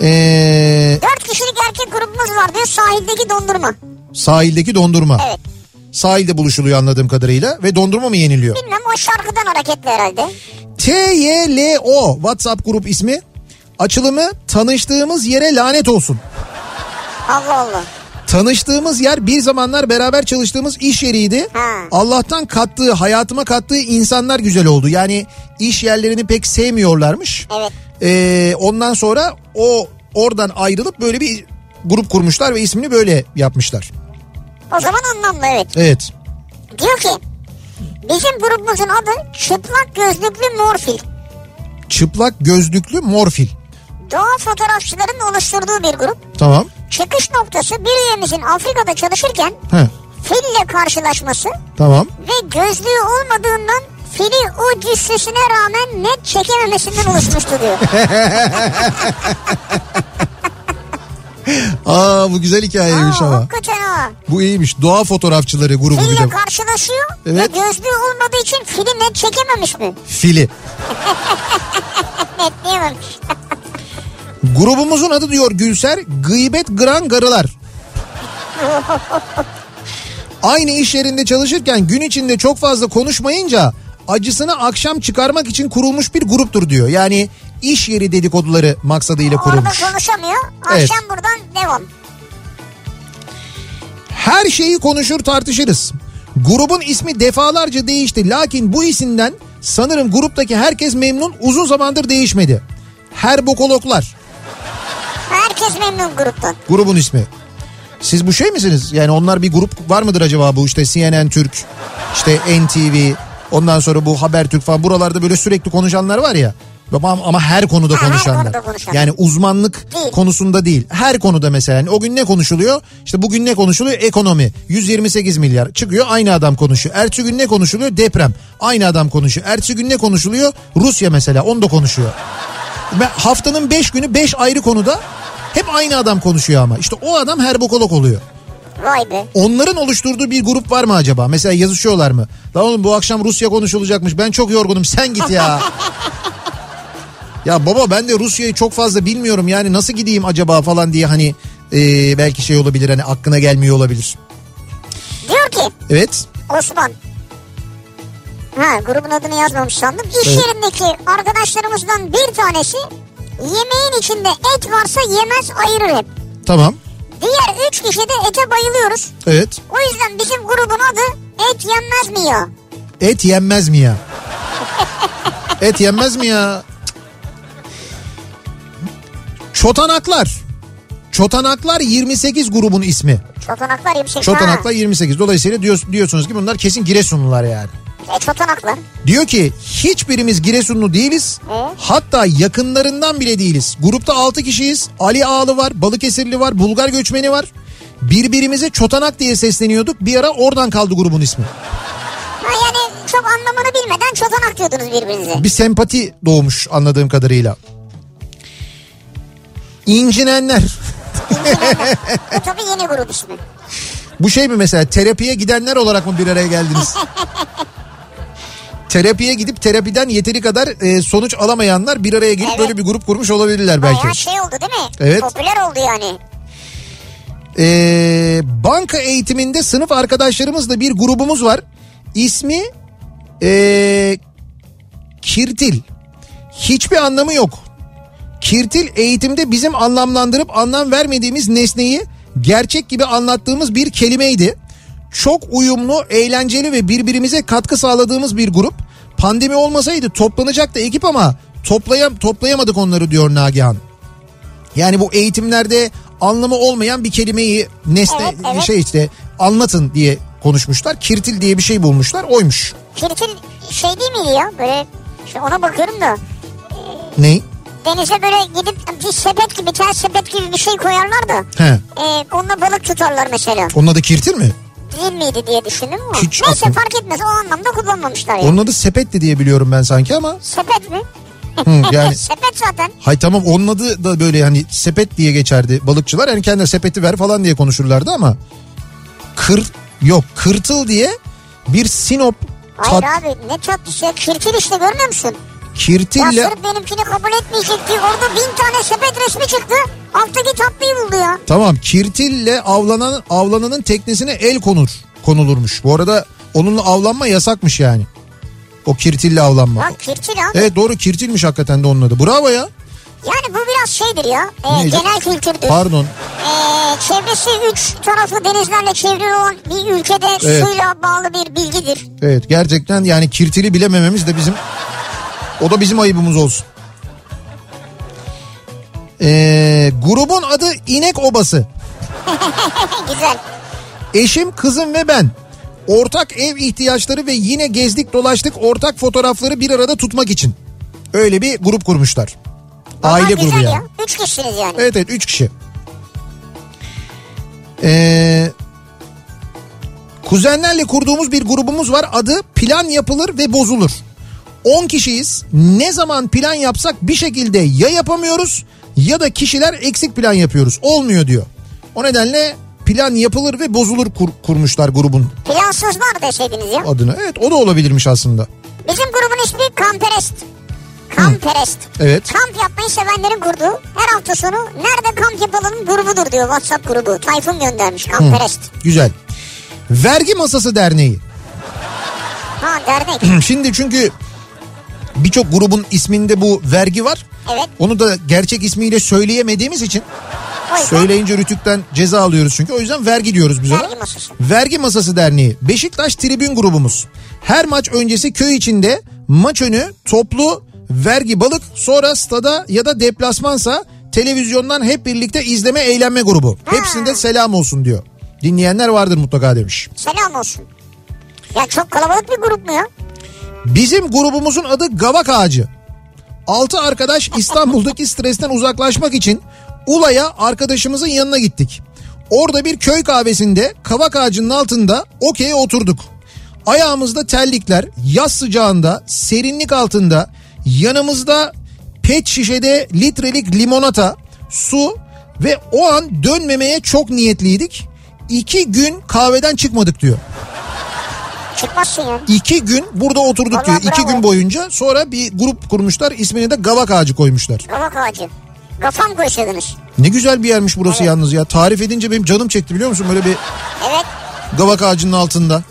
Ee, Dört kişilik erkek grubumuz var diyor sahildeki dondurma. sahildeki dondurma. Evet. Sahilde buluşuluyor anladığım kadarıyla ve dondurma mı yeniliyor? Bilmem o şarkıdan hareketli herhalde. TYLO WhatsApp grup ismi. Açılımı tanıştığımız yere lanet olsun. Allah Allah. Tanıştığımız yer bir zamanlar beraber çalıştığımız iş yeriydi. Ha. Allah'tan kattığı, hayatıma kattığı insanlar güzel oldu. Yani iş yerlerini pek sevmiyorlarmış. Evet. Ee, ondan sonra o oradan ayrılıp böyle bir grup kurmuşlar ve ismini böyle yapmışlar. O zaman anlamlı evet. Evet. Diyor ki bizim grubumuzun adı çıplak gözlüklü morfil. Çıplak gözlüklü morfil. Doğa fotoğrafçıların oluşturduğu bir grup. Tamam. Çıkış noktası bir üyemizin Afrika'da çalışırken He, fille karşılaşması tamam. ve gözlüğü olmadığından fili o cüssesine rağmen net çekememesinden oluşmuştu diyor. (laughs) Aa bu güzel hikayeymiş Aa, ama. hakikaten ha. Bu iyiymiş. Doğa fotoğrafçıları grubu bir Fille de. karşılaşıyor Evet. ve gözlüğü olmadığı için fili net çekememiş mi? Fili. (laughs) Netleyememiş. (laughs) Grubumuzun adı diyor Gülser Gıybet Gran Garılar. (laughs) Aynı iş yerinde çalışırken gün içinde çok fazla konuşmayınca acısını akşam çıkarmak için kurulmuş bir gruptur diyor. Yani iş yeri dedikoduları maksadıyla Orada kurulmuş. konuşamıyor. Evet. Akşam buradan devam. Her şeyi konuşur tartışırız. Grubun ismi defalarca değişti lakin bu isimden sanırım gruptaki herkes memnun uzun zamandır değişmedi. Herbokologlar Herkes memnun gruptan. grubun ismi. Siz bu şey misiniz? Yani onlar bir grup var mıdır acaba bu işte CNN Türk, işte NTV, ondan sonra bu Habertürk falan buralarda böyle sürekli konuşanlar var ya. Ama, ama her konuda Ha, her konuşanlar. konuda konuşan. Yani uzmanlık Değil. konusunda değil. Her konuda mesela. Yani o gün ne konuşuluyor? İşte bugün ne konuşuluyor? Ekonomi. 128 milyar. Çıkıyor aynı adam konuşuyor. Ertesi gün ne konuşuluyor? Deprem. Aynı adam konuşuyor. Ertesi gün ne konuşuluyor? Rusya mesela. Onu da konuşuyor. Ve haftanın 5 günü 5 ayrı konuda hep aynı adam konuşuyor ama. İşte o adam herbokolog oluyor. Vay be. Onların oluşturduğu bir grup var mı acaba? Mesela yazışıyorlar mı? Lan oğlum bu akşam Rusya konuşulacakmış. Ben çok yorgunum. Sen git ya. (laughs) ya baba ben de Rusya'yı çok fazla bilmiyorum. Yani nasıl gideyim acaba falan diye hani e, belki şey olabilir hani aklına gelmiyor olabilir. Diyor ki Evet. Osman. Ha grubun adını yazmamış sandım. İş Evet. yerindeki arkadaşlarımızdan bir tanesi yemeğin içinde et varsa yemez ayırır hep. Tamam. Diğer üç kişi de ete bayılıyoruz. Evet. O yüzden bizim grubun adı et yenmez mi ya? Et yenmez mi ya? (laughs) Et yenmez mi ya? Çotanaklar. Çotanaklar 28 grubun ismi. Çotanaklar 28. Çotanaklar 28. Dolayısıyla diyor, diyorsunuz ki bunlar kesin Giresunlular yani. E, çotanaklar. Diyor ki hiçbirimiz Giresunlu değiliz. E? Hatta yakınlarından bile değiliz. Grupta 6 kişiyiz. Ali Ağalı var, Balıkesirli var, Bulgar göçmeni var. Birbirimize çotanak diye sesleniyorduk. Bir ara oradan kaldı grubun ismi. Ha yani çok anlamını bilmeden çotanak diyordunuz birbirinize. Bir sempati doğmuş anladığım kadarıyla. İncinenler. Bu tabii yeni grup ismi. Bu şey mi mesela terapiye gidenler olarak mı bir araya geldiniz? terapiye gidip terapiden yeteri kadar e, sonuç alamayanlar bir araya gelip Evet. böyle bir grup kurmuş olabilirler belki. Bayağı şey oldu değil mi? Evet. Popüler oldu yani. Ee, banka eğitiminde sınıf arkadaşlarımızla bir grubumuz var. İsmi ee, Kirtil. Hiçbir anlamı yok. Kirtil eğitimde bizim anlamlandırıp anlam vermediğimiz nesneyi gerçek gibi anlattığımız bir kelimeydi. Çok uyumlu, eğlenceli ve birbirimize katkı sağladığımız bir grup. Pandemi olmasaydı toplanacaktı ekip ama toplayam toplayamadık onları diyor Nagihan. Yani bu eğitimlerde anlamı olmayan bir kelimeyi nesne Evet, evet. şey işte anlatın diye konuşmuşlar. Kirtil diye bir şey bulmuşlar oymuş. Kirtil şey değil miydi ya? Böyle işte ona bakıyorum da Ne? Denize böyle gidip bir sepet gibi tel sepet gibi bir şey koyarlar da He. e, onunla balık tutarlar mesela. Onun adı kirtil mi? Değil miydi diye düşündüm ama. Hiç Neyse aklım- fark etmez o anlamda kullanmamışlar yani. Onun adı sepetti diye biliyorum ben sanki ama. Sepet mi? Hı, yani (laughs) sepet zaten. hay tamam onun adı da böyle hani sepet diye geçerdi balıkçılar. Yani kendine sepeti ver falan diye konuşurlardı ama kır Yok Kırtıl diye bir Sinop Hayır tat, abi ne tatlısı ya. Kirtil işte görmüyor musun? Ya kirtille sırf benimkini kabul etmeyecek diye orada bin tane sepet resmi çıktı. Alttaki tatlıyı buldu ya. tamam kirtille avlanan avlananın teknesine el konur konulurmuş. Bu arada onunla avlanma yasakmış yani. O kirtille avlanma. Ya kirtil abi. Evet doğru kirtilmiş hakikaten de onun adı. Bravo ya. Yani bu biraz şeydir ya. e, Neydi? genel kültürdür. Pardon. E, çevresi üç taraflı denizlerle çevrili olan bir ülkede Evet. suyla bağlı bir bilgidir. Evet gerçekten yani kirtili bilemememiz de bizim o da bizim ayıbımız olsun. Ee, grubun adı İnek Obası. (laughs) Güzel. Eşim, kızım ve ben. Ortak ev ihtiyaçları ve yine gezdik dolaştık ortak fotoğrafları bir arada tutmak için. Öyle bir grup kurmuşlar. Vallahi Aile grubu yani. ya. Üç kişisiniz yani. Evet evet 3 kişi. Ee, kuzenlerle kurduğumuz bir grubumuz var. Adı Plan Yapılır ve Bozulur. 10 kişiyiz. Ne zaman plan yapsak bir şekilde ya yapamıyoruz ya da kişiler eksik plan yapıyoruz. Olmuyor diyor. O nedenle plan yapılır ve bozulur kur- kurmuşlar grubun Plansızlar deseydiniz ya. adını. Evet o da olabilirmiş aslında. Bizim grubun ismi Kamperest. Kamperest. Evet. Kamp yapmayı sevenlerin kurduğu her hafta sonu nerede kamp yapalım grubudur diyor WhatsApp grubu. Tayfun göndermiş Kamperest. Güzel. Vergi Masası Derneği. Ha dernek. (clears throat) Şimdi çünkü birçok grubun isminde bu vergi var. Evet. Onu da gerçek ismiyle söyleyemediğimiz için söyleyince Rütük'ten ceza alıyoruz çünkü. O yüzden vergi diyoruz biz ona. vergi masası. Vergi Masası Derneği. Beşiktaş Tribün grubumuz. Her maç öncesi köy içinde maç önü toplu vergi balık sonra stada ya da deplasmansa televizyondan hep birlikte izleme eğlenme grubu. Hepsinde selam olsun diyor. Dinleyenler vardır mutlaka demiş. Selam olsun. Ya çok kalabalık bir grup mu ya? Bizim grubumuzun adı Gavak Ağacı. Altı arkadaş İstanbul'daki (laughs) stresten uzaklaşmak için Ula'ya arkadaşımızın yanına gittik. Orada bir köy kahvesinde kavak ağacının altında okey'e oturduk. Ayağımızda terlikler, yaz sıcağında, serinlik altında, yanımızda pet şişede litrelik limonata, su ve o an dönmemeye çok niyetliydik. İki gün kahveden çıkmadık diyor. Çıkmazsın ya. İki gün burada oturduk Vallahi diyor. İki bravo. gün boyunca sonra bir grup kurmuşlar. ismini de Gavak Ağacı koymuşlar. Kavak ağacı. Kafam koysaydınız. Ne güzel bir yermiş burası Evet. yalnız ya. Tarif edince benim canım çekti biliyor musun? Böyle bir Evet. Gavak Ağacı'nın altında.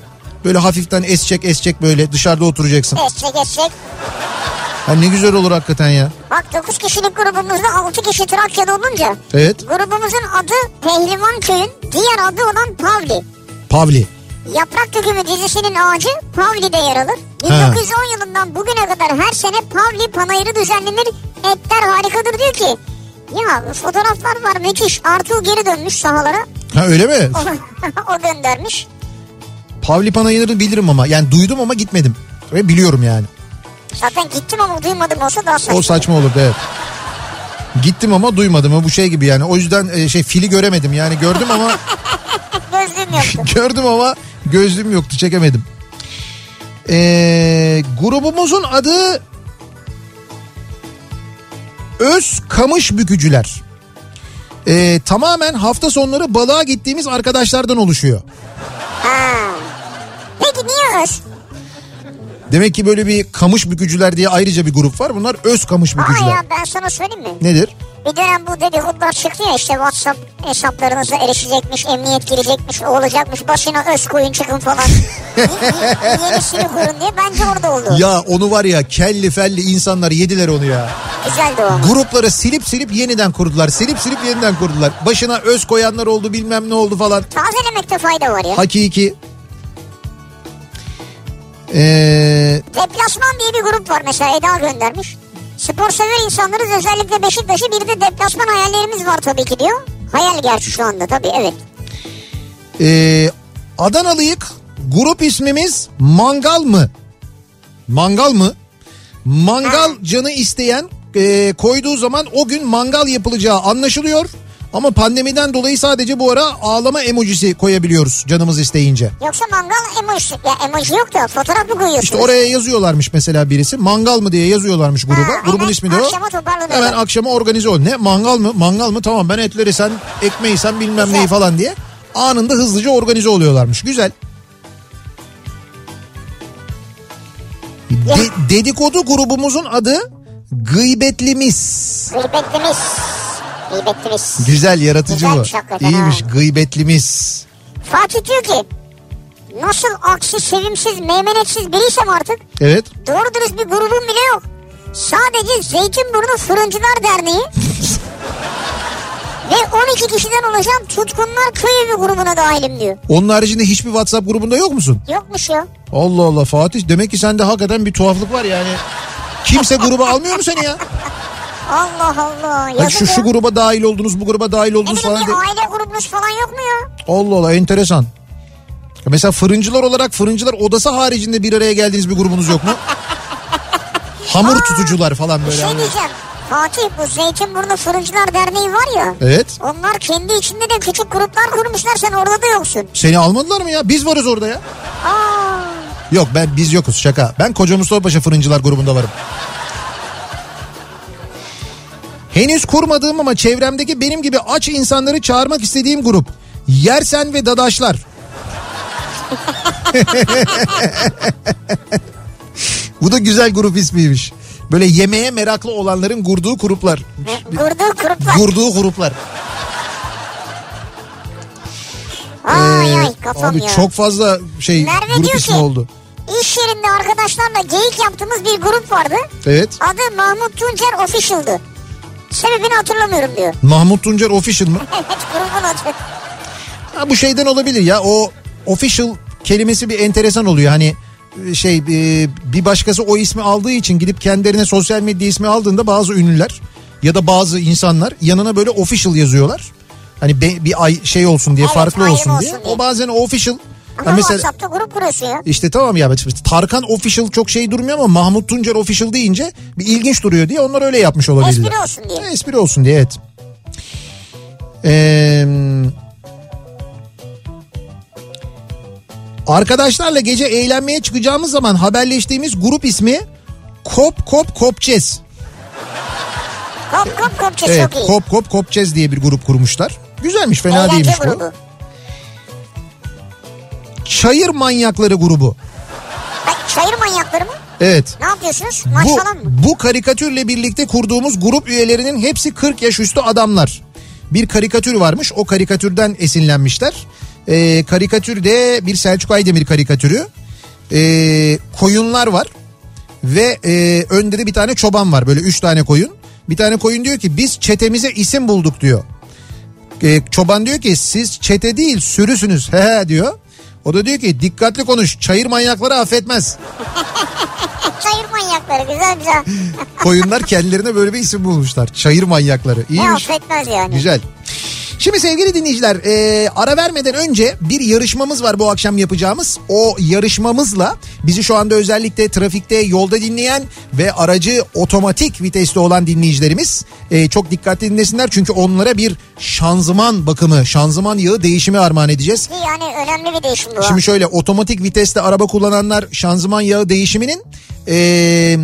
Böyle hafiften esecek esecek böyle dışarıda oturacaksın. Esecek esecek. Ha ne güzel olur hakikaten ya. Bak 9 kişilik grubumuzda 6 kişi Trakya'da olunca Evet. grubumuzun adı Pehlivan Köy'ün diğer adı olan Pavli. Pavli. Yaprak Dökümü dizisinin ağacı Pavli'de yer alır. 1910 yılından bugüne kadar her sene Pavli panayırı düzenlenir. Etler harikadır diyor ki. Ya fotoğraflar var müthiş. Artuğ geri dönmüş sahalara. Ha öyle mi? O, (laughs) o göndermiş. Pavli Panayır'ı bilirim ama yani duydum ama gitmedim. Ve biliyorum yani. Zaten gittim ama duymadım olsa daha saçma. O saçma olurdu evet. Gittim ama duymadım. O bu şey gibi yani. O yüzden e, şey fili göremedim. Yani gördüm ama (laughs) Gözlüğüm yoktu. (laughs) Gördüm ama gözlüğüm yoktu çekemedim. Ee, grubumuzun adı Öz Kamış Bükücüler. Ee, tamamen hafta sonları balığa gittiğimiz arkadaşlardan oluşuyor. Ha. Peki niye öz? Demek ki böyle bir kamış bükücüler diye ayrıca bir grup var. Bunlar öz kamış Aa bükücüler. ya ben sana söyleyeyim mi? Nedir? Bir dönem bu dedikodular çıktı ya işte WhatsApp hesaplarınıza erişecekmiş, emniyet girecekmiş, o olacakmış, başına öz koyun çıkın falan. (laughs) Yenisini kurun diye bence orada oldu. Ya onu var ya kelli felli insanlar yediler onu ya. Güzeldi o ama. Grupları silip silip yeniden kurdular. Silip silip yeniden kurdular. Başına öz koyanlar oldu bilmem ne oldu falan. Tazelemekte fayda var ya. Hakiki. Ee, Deplasman diye bir grup var mesela Eda göndermiş. Spor sever insanlarız özellikle Beşiktaş'ı bir de deplasman hayallerimiz var tabii ki diyor. Hayal gerçi şu anda tabii evet. e, Adanalıyık grup ismimiz Mangal mı? Mangal mı? Mangal canı isteyen e, koyduğu zaman o gün mangal yapılacağı anlaşılıyor. Ama pandemiden dolayı sadece bu ara ağlama emojisi koyabiliyoruz canımız isteyince. Yoksa mangal emoji, ya emoji yok da fotoğraf mı koyuyorsunuz? İşte oraya yazıyorlarmış mesela birisi. Mangal mı diye yazıyorlarmış gruba. Ha, Grubun ismi de o. Hemen akşama organize ol. Ne mangal mı? Mangal mı? Tamam ben etleri sen ekmeği sen bilmem Güzel. neyi falan diye. anında hızlıca organize oluyorlarmış. Güzel. De- dedikodu grubumuzun adı Gıybetlimiz. Gıybetlimiz. Gıybetlimiz. Güzel yaratıcı Güzelmiş bu. İyiymiş ha. gıybetlimiz. Fatih diyor ki nasıl aksi sevimsiz meymenetsiz biriysem artık Evet. doğru dürüst bir grubum bile yok. Sadece Zeytinburnu Fırıncılar Derneği (laughs) ve 12 kişiden oluşan Tutkunlar Köyü bir grubuna dahilim diyor. Onun haricinde hiçbir WhatsApp grubunda yok musun? Yokmuş ya. Allah Allah Fatih demek ki sende hakikaten bir tuhaflık var yani. Kimse gruba almıyor mu seni ya? (laughs) Allah Allah. Bak Yazık şu şu gruba dahil oldunuz bu gruba dahil Ne oldunuz bileyim falan. bir de- aile grubunuz falan yok mu ya? Allah Allah enteresan. Mesela fırıncılar olarak fırıncılar odası haricinde bir araya geldiğiniz bir grubunuz yok mu? (laughs) Hamur tutucular falan Bir böyle. şey hani. diyeceğim. Fatih bu Zeytinburnu Fırıncılar Derneği var ya. Evet. Onlar kendi içinde de küçük gruplar kurmuşlar sen orada da yoksun. Seni almadılar mı ya? Biz varız orada ya. Aa, Yok ben biz yokuz şaka. Ben Koca Mustafa Paşa Fırıncılar grubunda varım. Henüz kurmadığım ama çevremdeki benim gibi aç insanları çağırmak istediğim grup. Yersen ve Dadaşlar. (laughs) Bu da güzel grup ismiymiş. Böyle yemeğe meraklı olanların kurduğu gruplar. kurduğu gruplar. Kurduğu gruplar. Ay Ee, ay kafam abi ya. çok fazla şey Merve grup ismi ki- oldu. İş yerinde arkadaşlarla geyik yaptığımız bir grup vardı. Evet. Adı Mahmut Tuncer Official'dı. Sebebini hatırlamıyorum diyor. Mahmut Tuncer Official mı? Evet grubun adı. Ha, bu şeyden olabilir ya o official kelimesi bir enteresan oluyor hani e, şey e, bir başkası o ismi aldığı için gidip kendilerine sosyal medya ismi aldığında bazı ünlüler ya da bazı insanlar yanına böyle official yazıyorlar. Hani bir ay şey olsun diye Evet, farklı olsun, olsun diye. diye. O bazen official Ama Ha, mesela WhatsApp'ta grup kuruyorsun ya. işte tamam ya Tarkan official çok şey durmuyor ama Mahmut Tuncer official deyince bir ilginç duruyor diye onlar öyle yapmış olabilirler. Espri olsun diye. Ha, espri olsun diye evet. Ee, arkadaşlarla gece eğlenmeye çıkacağımız zaman haberleştiğimiz grup ismi Kop Kop Kopçez. Kop kop kopça Evet çok iyi. Kop Kop Kopçez diye bir grup kurmuşlar. Güzelmiş fena Eğlence değilmiş bu. Çayır Manyakları grubu. Ay, çayır manyakları mı? Evet. Ne yapıyorsunuz? Maç Bu, falan mı? bu karikatürle birlikte kurduğumuz grup üyelerinin hepsi 40 yaş üstü adamlar. Bir karikatür varmış o karikatürden esinlenmişler. Ee, karikatürde bir Selçuk Aydemir karikatürü. Ee, koyunlar var ve e, önde de bir tane çoban var böyle 3 tane koyun. Bir tane koyun diyor ki biz çetemize isim bulduk diyor. Ee, çoban diyor ki siz çete değil sürüsünüz (laughs) he he diyor. O da diyor ki dikkatli konuş çayır manyakları affetmez. (laughs) Çayır manyakları güzel güzel. Koyunlar kendilerine böyle bir isim bulmuşlar. Çayır manyakları. ne İyiymiş. affetmez yani. Güzel. Şimdi sevgili dinleyiciler e, ara vermeden önce bir yarışmamız var bu akşam yapacağımız. O yarışmamızla bizi şu anda özellikle trafikte yolda dinleyen ve aracı otomatik viteste olan dinleyicilerimiz e, çok dikkatli dinlesinler. Çünkü onlara bir şanzıman bakımı, şanzıman yağı değişimi armağan edeceğiz. Yani önemli bir değişim bu. Şimdi şöyle otomatik viteste araba kullananlar şanzıman yağı değişiminin eee,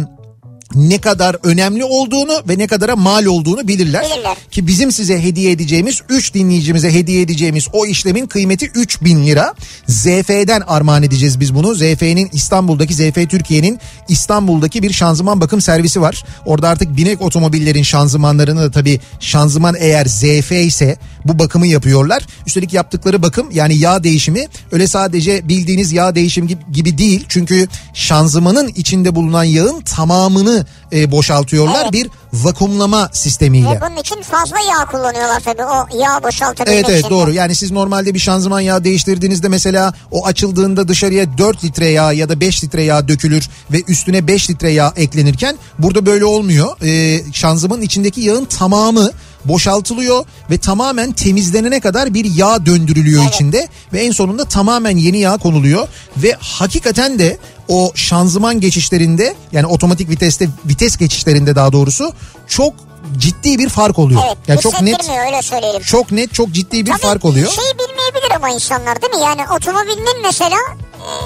ne kadar önemli olduğunu ve ne kadara mal olduğunu bilirler. Bilirler. Ki bizim size hediye edeceğimiz 3 dinleyicimize hediye edeceğimiz o işlemin kıymeti 3000 lira. ZF'den armağan edeceğiz biz bunu. ZF'nin İstanbul'daki ZF Türkiye'nin İstanbul'daki bir şanzıman bakım servisi var. Orada artık binek otomobillerin şanzımanlarını da tabii şanzıman eğer ZF ise bu bakımı yapıyorlar. Üstelik yaptıkları bakım yani yağ değişimi öyle sadece bildiğiniz yağ değişim gibi, gibi değil. Çünkü şanzımanın içinde bulunan yağın tamamını e, boşaltıyorlar Evet. bir vakumlama sistemiyle. Ve bunun için fazla yağ kullanıyorlar tabii o yağ boşaltabilmek Evet evet için. doğru. Yani siz normalde bir şanzıman yağı değiştirdiğinizde mesela o açıldığında dışarıya 4 litre yağ ya da 5 litre yağ dökülür ve üstüne 5 litre yağ eklenirken burada böyle olmuyor. Ee, şanzımanın içindeki yağın tamamı boşaltılıyor ve tamamen temizlenene kadar bir yağ döndürülüyor Evet. içinde ve en sonunda tamamen yeni yağ konuluyor ve hakikaten de o şanzıman geçişlerinde yani otomatik viteste vites geçişlerinde daha doğrusu çok ciddi bir fark oluyor. Evet yani çok net öyle söyleyelim. çok net çok ciddi bir Tabii fark oluyor. Şey bilmeyebilir ama insanlar değil mi? Yani otomobilinin mesela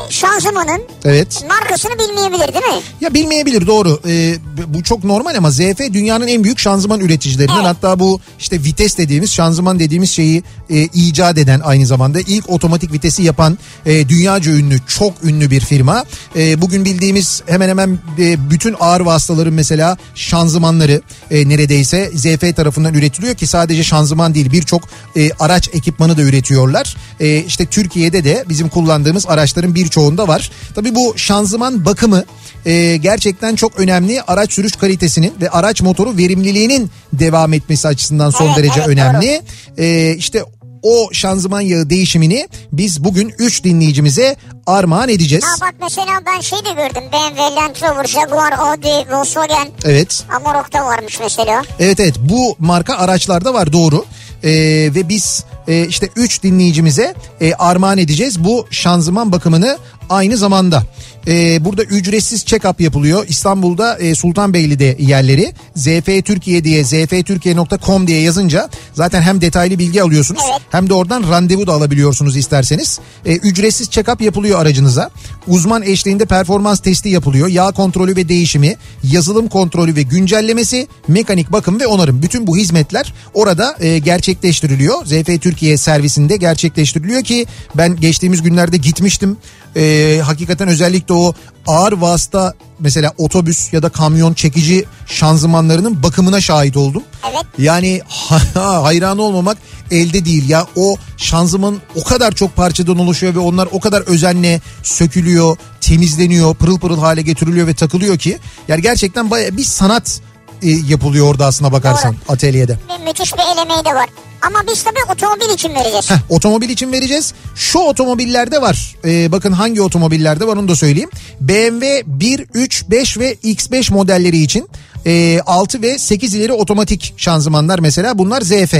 şanzımanın Evet. markasını bilmeyebilir değil mi? Ya bilmeyebilir doğru. Ee, bu çok normal ama ZF dünyanın en büyük şanzıman üreticilerinden. Evet. Hatta bu işte vites dediğimiz şanzıman dediğimiz şeyi e, icat eden aynı zamanda ilk otomatik vitesi yapan e, dünyaca ünlü çok ünlü bir firma. E, bugün bildiğimiz hemen hemen e, bütün ağır vasıtaların mesela şanzımanları e, neredeyse ZF tarafından üretiliyor ki sadece şanzıman değil birçok e, araç ekipmanı da üretiyorlar. E, işte Türkiye'de de bizim kullandığımız araçların birçoğunda var. Tabii bu şanzıman bakımı e, gerçekten çok önemli. Araç sürüş kalitesinin ve araç motoru verimliliğinin devam etmesi açısından son Evet, derece evet, önemli. E, işte o şanzıman yağı değişimini biz bugün 3 dinleyicimize armağan edeceğiz. Ha bak mesela ben şey de gördüm. BMW, Land Rover, Jaguar, Audi, Volkswagen, Evet. Amarok'ta varmış mesela. Evet evet bu marka araçlarda var doğru. Ee, ve biz e, işte 3 dinleyicimize e, armağan edeceğiz bu şanzıman bakımını aynı zamanda. Ee, burada ücretsiz check-up yapılıyor. İstanbul'da e, Sultanbeyli'de yerleri. ZF Türkiye diye zftürkiye.com diye yazınca zaten hem detaylı bilgi alıyorsunuz hem de oradan randevu da alabiliyorsunuz isterseniz. Ee, ücretsiz check-up yapılıyor aracınıza. Uzman eşliğinde performans testi yapılıyor. Yağ kontrolü ve değişimi, yazılım kontrolü ve güncellemesi, mekanik bakım ve onarım. Bütün bu hizmetler orada e, gerçekleştiriliyor. ZF Türkiye servisinde gerçekleştiriliyor ki ben geçtiğimiz günlerde gitmiştim. E, hakikaten özellikle o ağır vasıta mesela otobüs ya da kamyon çekici şanzımanlarının bakımına şahit oldum. Evet. Yani (laughs) hayran olmamak elde değil ya o şanzıman o kadar çok parçadan oluşuyor ve onlar o kadar özenle sökülüyor, temizleniyor, pırıl pırıl hale getiriliyor ve takılıyor ki yani gerçekten baya bir sanat e, yapılıyor orada aslına bakarsan atölyede. Bir müthiş bir elemeği de var. Ama biz tabii otomobil için vereceğiz. Heh, otomobil için vereceğiz. Şu otomobillerde var. Ee, bakın hangi otomobillerde var onu da söyleyeyim. BMW 1, 3, 5 ve X5 modelleri için e, 6 ve 8 ileri otomatik şanzımanlar mesela bunlar ZF.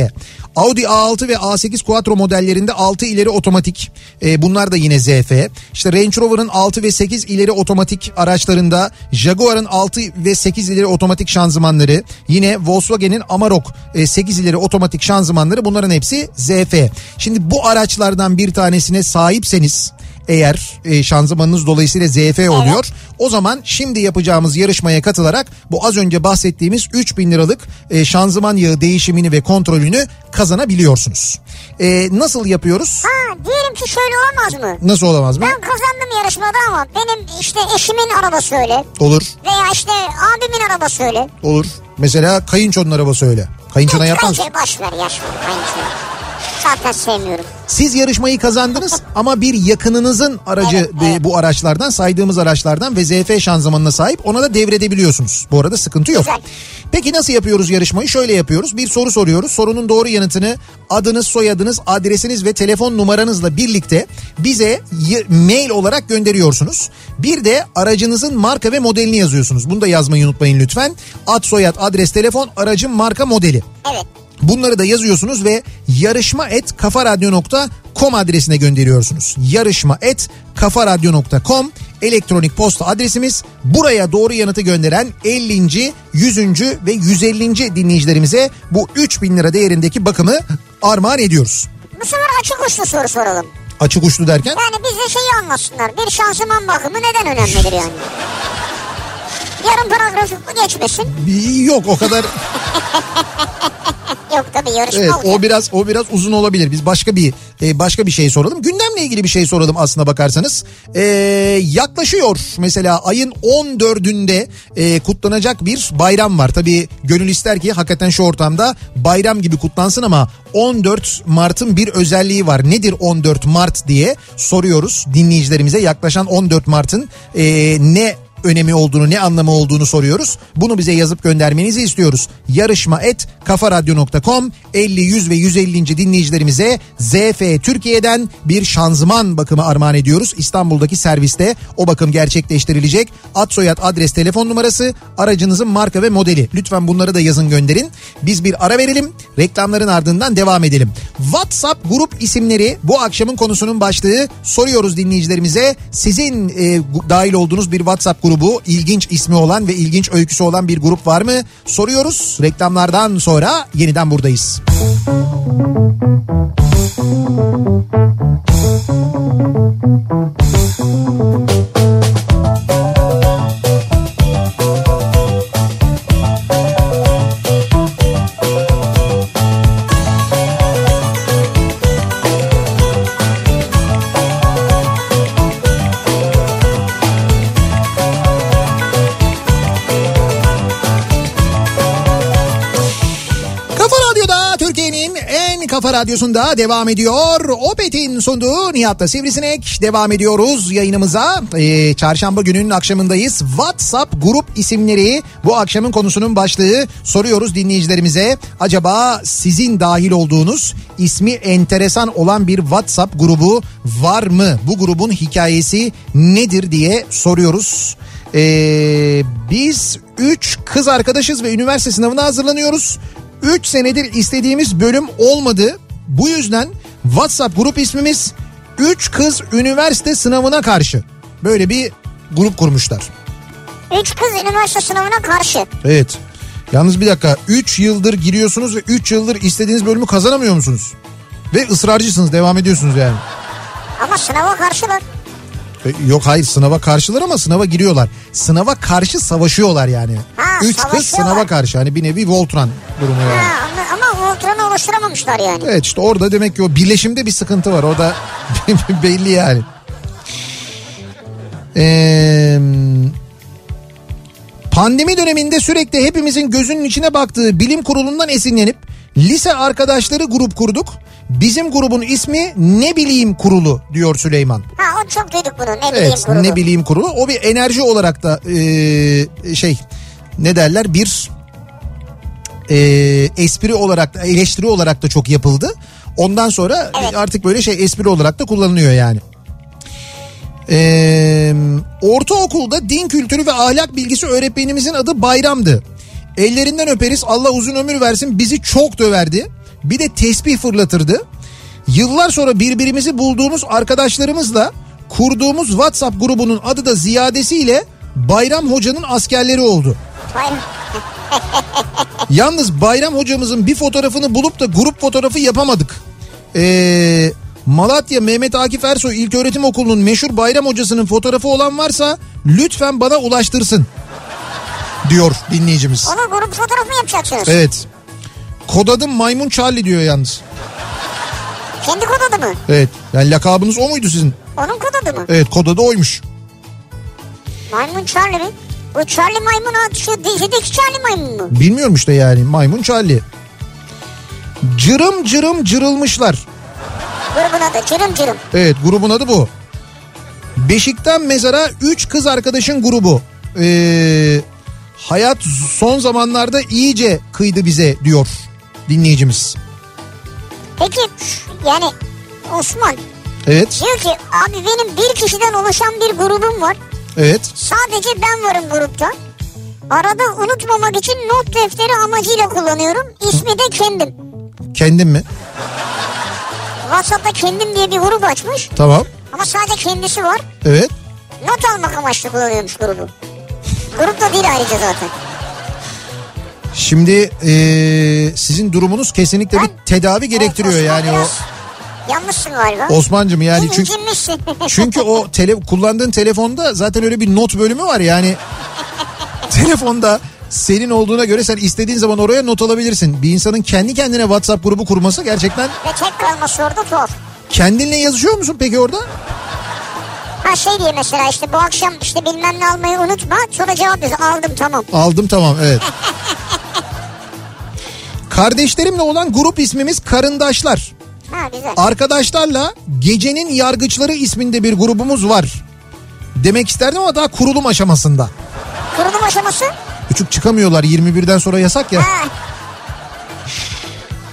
Audi A6 ve A8 Quattro modellerinde 6 ileri otomatik. E, bunlar da yine ZF. İşte Range Rover'ın 6 ve 8 ileri otomatik araçlarında Jaguar'ın 6 ve 8 ileri otomatik şanzımanları yine Volkswagen'in Amarok e, 8 ileri otomatik şanzımanları bunların hepsi ZF. Şimdi bu araçlardan bir tanesine sahipseniz eğer e, şanzımanınız dolayısıyla ZF oluyor. O zaman şimdi yapacağımız yarışmaya katılarak bu az önce bahsettiğimiz 3000 liralık e, şanzıman yağı değişimini ve kontrolünü kazanabiliyorsunuz. E, nasıl yapıyoruz? Ha diyelim ki şöyle olmaz mı? Nasıl olamaz mı? Ben kazandım yarışmada ama benim işte eşimin arabası öyle. Olur. Veya işte abimin arabası öyle. Olur. Mesela kayınçonun arabası öyle. Kayınçona yapmaz. Bence boş ver yaş. Aynısını. Zaten sevmiyorum. Siz yarışmayı kazandınız (laughs) ama bir yakınınızın aracı Evet, bu- evet. bu araçlardan saydığımız araçlardan ve ZF şanzımanına sahip ona da devredebiliyorsunuz. Bu arada sıkıntı yok. Güzel. Peki nasıl yapıyoruz yarışmayı? Şöyle yapıyoruz. Bir soru soruyoruz. Sorunun doğru yanıtını adınız, soyadınız, adresiniz ve telefon numaranızla birlikte bize mail olarak gönderiyorsunuz. Bir de aracınızın marka ve modelini yazıyorsunuz. Bunu da yazmayı unutmayın lütfen. Ad, soyad, adres, telefon, aracın marka modeli. Evet. Bunları da yazıyorsunuz ve yarışma et kafaradyo.com adresine gönderiyorsunuz. Yarışma et kafaradyo.com elektronik posta adresimiz. Buraya doğru yanıtı gönderen 50. 100. ve 150. dinleyicilerimize bu 3000 lira değerindeki bakımı armağan ediyoruz. Bu sefer açık uçlu soru soralım. Açık uçlu derken Yani bize şeyi anlatsınlar. Bir şanzıman bakımı neden önemlidir yani? Yarım paragrafı geçmesin. yok o kadar (laughs) Yok tabii yarışma Evet olacak. o biraz o biraz uzun olabilir. Biz başka bir e, başka bir şey soralım. Gündemle ilgili bir şey soralım aslına bakarsanız. E, yaklaşıyor mesela ayın 14'ünde e, kutlanacak bir bayram var. Tabii gönül ister ki hakikaten şu ortamda bayram gibi kutlansın ama 14 Mart'ın bir özelliği var. Nedir 14 Mart diye soruyoruz dinleyicilerimize. Yaklaşan 14 Mart'ın e, ne önemi olduğunu ne anlamı olduğunu soruyoruz. Bunu bize yazıp göndermenizi istiyoruz. Yarışma et kafaradyo.com 50 100 ve 150. dinleyicilerimize ZF Türkiye'den bir şanzıman bakımı armağan ediyoruz. İstanbul'daki serviste o bakım gerçekleştirilecek. Ad soyad adres telefon numarası aracınızın marka ve modeli. Lütfen bunları da yazın gönderin. Biz bir ara verelim. Reklamların ardından devam edelim. WhatsApp grup isimleri bu akşamın konusunun başlığı. Soruyoruz dinleyicilerimize. Sizin e, dahil olduğunuz bir WhatsApp grubu grubu ilginç ismi olan ve ilginç öyküsü olan bir grup var mı? Soruyoruz. Reklamlardan sonra yeniden buradayız. Kafa radyosunda devam ediyor. Opet'in sunduğu Nihat'ta Sivrisinek devam ediyoruz yayınımıza. Ee, çarşamba gününün akşamındayız. WhatsApp grup isimleri bu akşamın konusunun başlığı. Soruyoruz dinleyicilerimize. Acaba sizin dahil olduğunuz ismi enteresan olan bir WhatsApp grubu var mı? Bu grubun hikayesi nedir diye soruyoruz. Ee, biz 3 kız arkadaşız ve üniversite sınavına hazırlanıyoruz. 3 senedir istediğimiz bölüm olmadı. Bu yüzden WhatsApp grup ismimiz 3 kız üniversite sınavına karşı. Böyle bir grup kurmuşlar. Üç kız üniversite sınavına karşı. Evet. Yalnız bir dakika 3 yıldır giriyorsunuz ve 3 yıldır istediğiniz bölümü kazanamıyor musunuz? Ve ısrarcısınız devam ediyorsunuz yani. Ama sınava karşılar. E, Yok hayır sınava karşılar ama sınava giriyorlar. Sınava karşı savaşıyorlar yani. Ha, Üç kız sınava karşı hani bir nevi Voltran durumu yani. Ha, ama, Voltron'u oluşturamamışlar yani. Evet işte orada demek ki o birleşimde bir sıkıntı var. O da (laughs) belli yani. Ee, pandemi döneminde sürekli hepimizin gözünün içine baktığı bilim kurulundan esinlenip lise arkadaşları grup kurduk. Bizim grubun ismi ne bileyim kurulu diyor Süleyman. Ha o çok duyduk bunu ne bileyim Evet kurulu. ne bileyim kurulu. O bir enerji olarak da e, şey ne derler bir e, espri olarak da eleştiri olarak da çok yapıldı. Ondan sonra Evet. artık böyle şey espri olarak da kullanılıyor yani. Ee, ortaokulda din kültürü ve ahlak bilgisi öğretmenimizin adı Bayram'dı. Ellerinden öperiz Allah uzun ömür versin bizi çok döverdi. Bir de tesbih fırlatırdı. Yıllar sonra birbirimizi bulduğumuz arkadaşlarımızla kurduğumuz WhatsApp grubunun adı da ziyadesiyle Bayram Hoca'nın askerleri oldu. (laughs) Yalnız Bayram hocamızın bir fotoğrafını bulup da grup fotoğrafı yapamadık. Ee, Malatya Mehmet Akif Ersoy İlköğretim Okulu'nun meşhur Bayram hocasının fotoğrafı olan varsa lütfen bana ulaştırsın. Diyor dinleyicimiz. Onu grup fotoğrafı mı yapacaksınız? Evet. Kod adım Maymun Charlie diyor yalnız. Kendi kod adı mı? Evet. Yani lakabınız o muydu sizin? Onun kod adı mı? Evet kod adı oymuş. Maymun Charlie mi? Bu Charlie maymun ha, şu dizideki Charlie maymun mu? Bilmiyorum işte yani Maymun Charlie. Cırım cırım cırılmışlar. Grubun adı cırım cırım. Evet grubun adı bu. Beşikten mezara 3 kız arkadaşın grubu. Ee, hayat son zamanlarda iyice kıydı bize diyor dinleyicimiz. Peki yani Osman Evet, diyor ki abi benim bir kişiden oluşan bir grubum var. evet. Sadece ben varım grupta. Arada unutmamak için not defteri amacıyla kullanıyorum. İsmi de kendim. Kendin mi? WhatsApp'ta kendim diye bir grup açmış. Tamam. Ama sadece kendisi var. Evet. Not almak amaçlı kullanıyormuş grubu. Grup da değil ayrıca zaten. Şimdi ee, sizin durumunuz kesinlikle bir Ben- tedavi gerektiriyor Evet, yani o. Yanlışsın galiba. Osman'cım yani çünkü. (laughs) Çünkü o tele, kullandığın telefonda zaten öyle bir not bölümü var yani. (laughs) telefonda senin olduğuna göre sen istediğin zaman oraya not alabilirsin. Bir insanın kendi kendine WhatsApp grubu kurması gerçekten Ve tek kalması orada tuhaf. kendinle yazışıyor musun peki orada? Ha şey diye mesela işte bu akşam işte bilmem ne almayı unutma. Sonra cevap yazıyor. Aldım tamam. Aldım tamam evet. (laughs) Kardeşlerimle olan grup ismimiz Karındaşlar. Ha güzel. Arkadaşlarla Gecenin Yargıçları isminde bir grubumuz var. Demek isterdim ama daha kurulum aşamasında. Kurulum aşaması. Küçük çıkamıyorlar 21'den sonra yasak ya. Ha,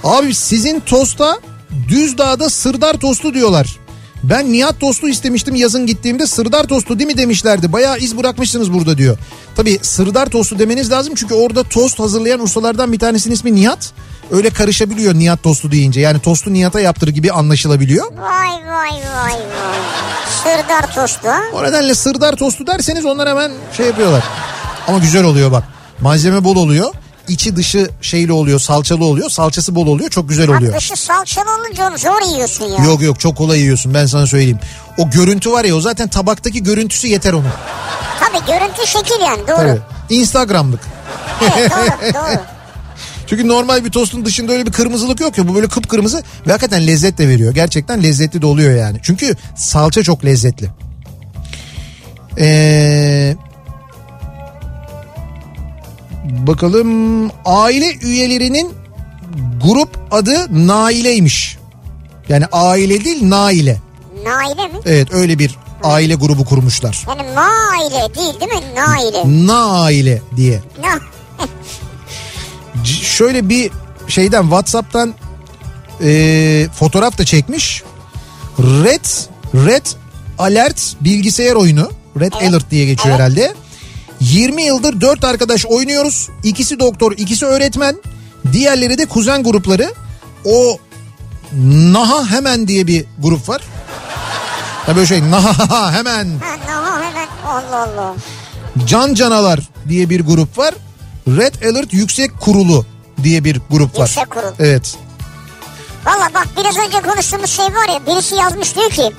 Abi sizin tosta Düzdağ'da sırdar tostu diyorlar. Ben Nihat tostu istemiştim yazın gittiğimde sırdar tostu değil mi demişlerdi. Bayağı iz bırakmışsınız burada diyor. Tabii sırdar tostu demeniz lazım çünkü orada tost hazırlayan ustalardan bir tanesinin ismi Nihat. öyle karışabiliyor Nihat tostu deyince. Yani tostu Nihat'a yaptır gibi anlaşılabiliyor. Vay vay vay vay. Sırdar tostu? O nedenle sırdar tostu derseniz onlar hemen şey yapıyorlar. Ama güzel oluyor bak. Malzeme bol oluyor. İçi dışı şeyli oluyor, salçalı oluyor. Salçası bol oluyor, çok güzel oluyor. dışı salçalı olunca onu zor yiyorsun ya. Yok yok çok kolay yiyorsun ben sana söyleyeyim. O görüntü var ya o zaten tabaktaki görüntüsü yeter onun. Tabii görüntü şekil yani doğru. Tabii. Instagram'lık. Evet doğru doğru. (laughs) Çünkü normal bir tostun dışında öyle bir kırmızılık yok ya. Bu böyle kıpkırmızı ve hakikaten lezzet de veriyor. Gerçekten lezzetli de oluyor yani. Çünkü salça çok lezzetli. Ee, bakalım aile üyelerinin grup adı Naile'ymiş. Yani aile değil Naile. Naile mi? Evet öyle bir aile grubu kurmuşlar. Yani maile değil değil mi? Naile. Naile diye. Na. (laughs) C- şöyle bir şeyden WhatsApp'tan e, fotoğraf da çekmiş. Red Red Alert bilgisayar oyunu. Red Alert diye geçiyor herhalde. 20 yıldır 4 arkadaş oynuyoruz. İkisi doktor, ikisi öğretmen. Diğerleri de kuzen grupları. O Naha Hemen diye bir grup var. Ya böyle şey Naha Hemen. Ha, na hemen. Allah Allah. Can Canalar diye bir grup var. Red Alert Yüksek Kurulu diye bir grup var. Yüksek Kurul. Evet. Valla bak biraz önce konuştuğumuz şey var ya birisi yazmış diyor ki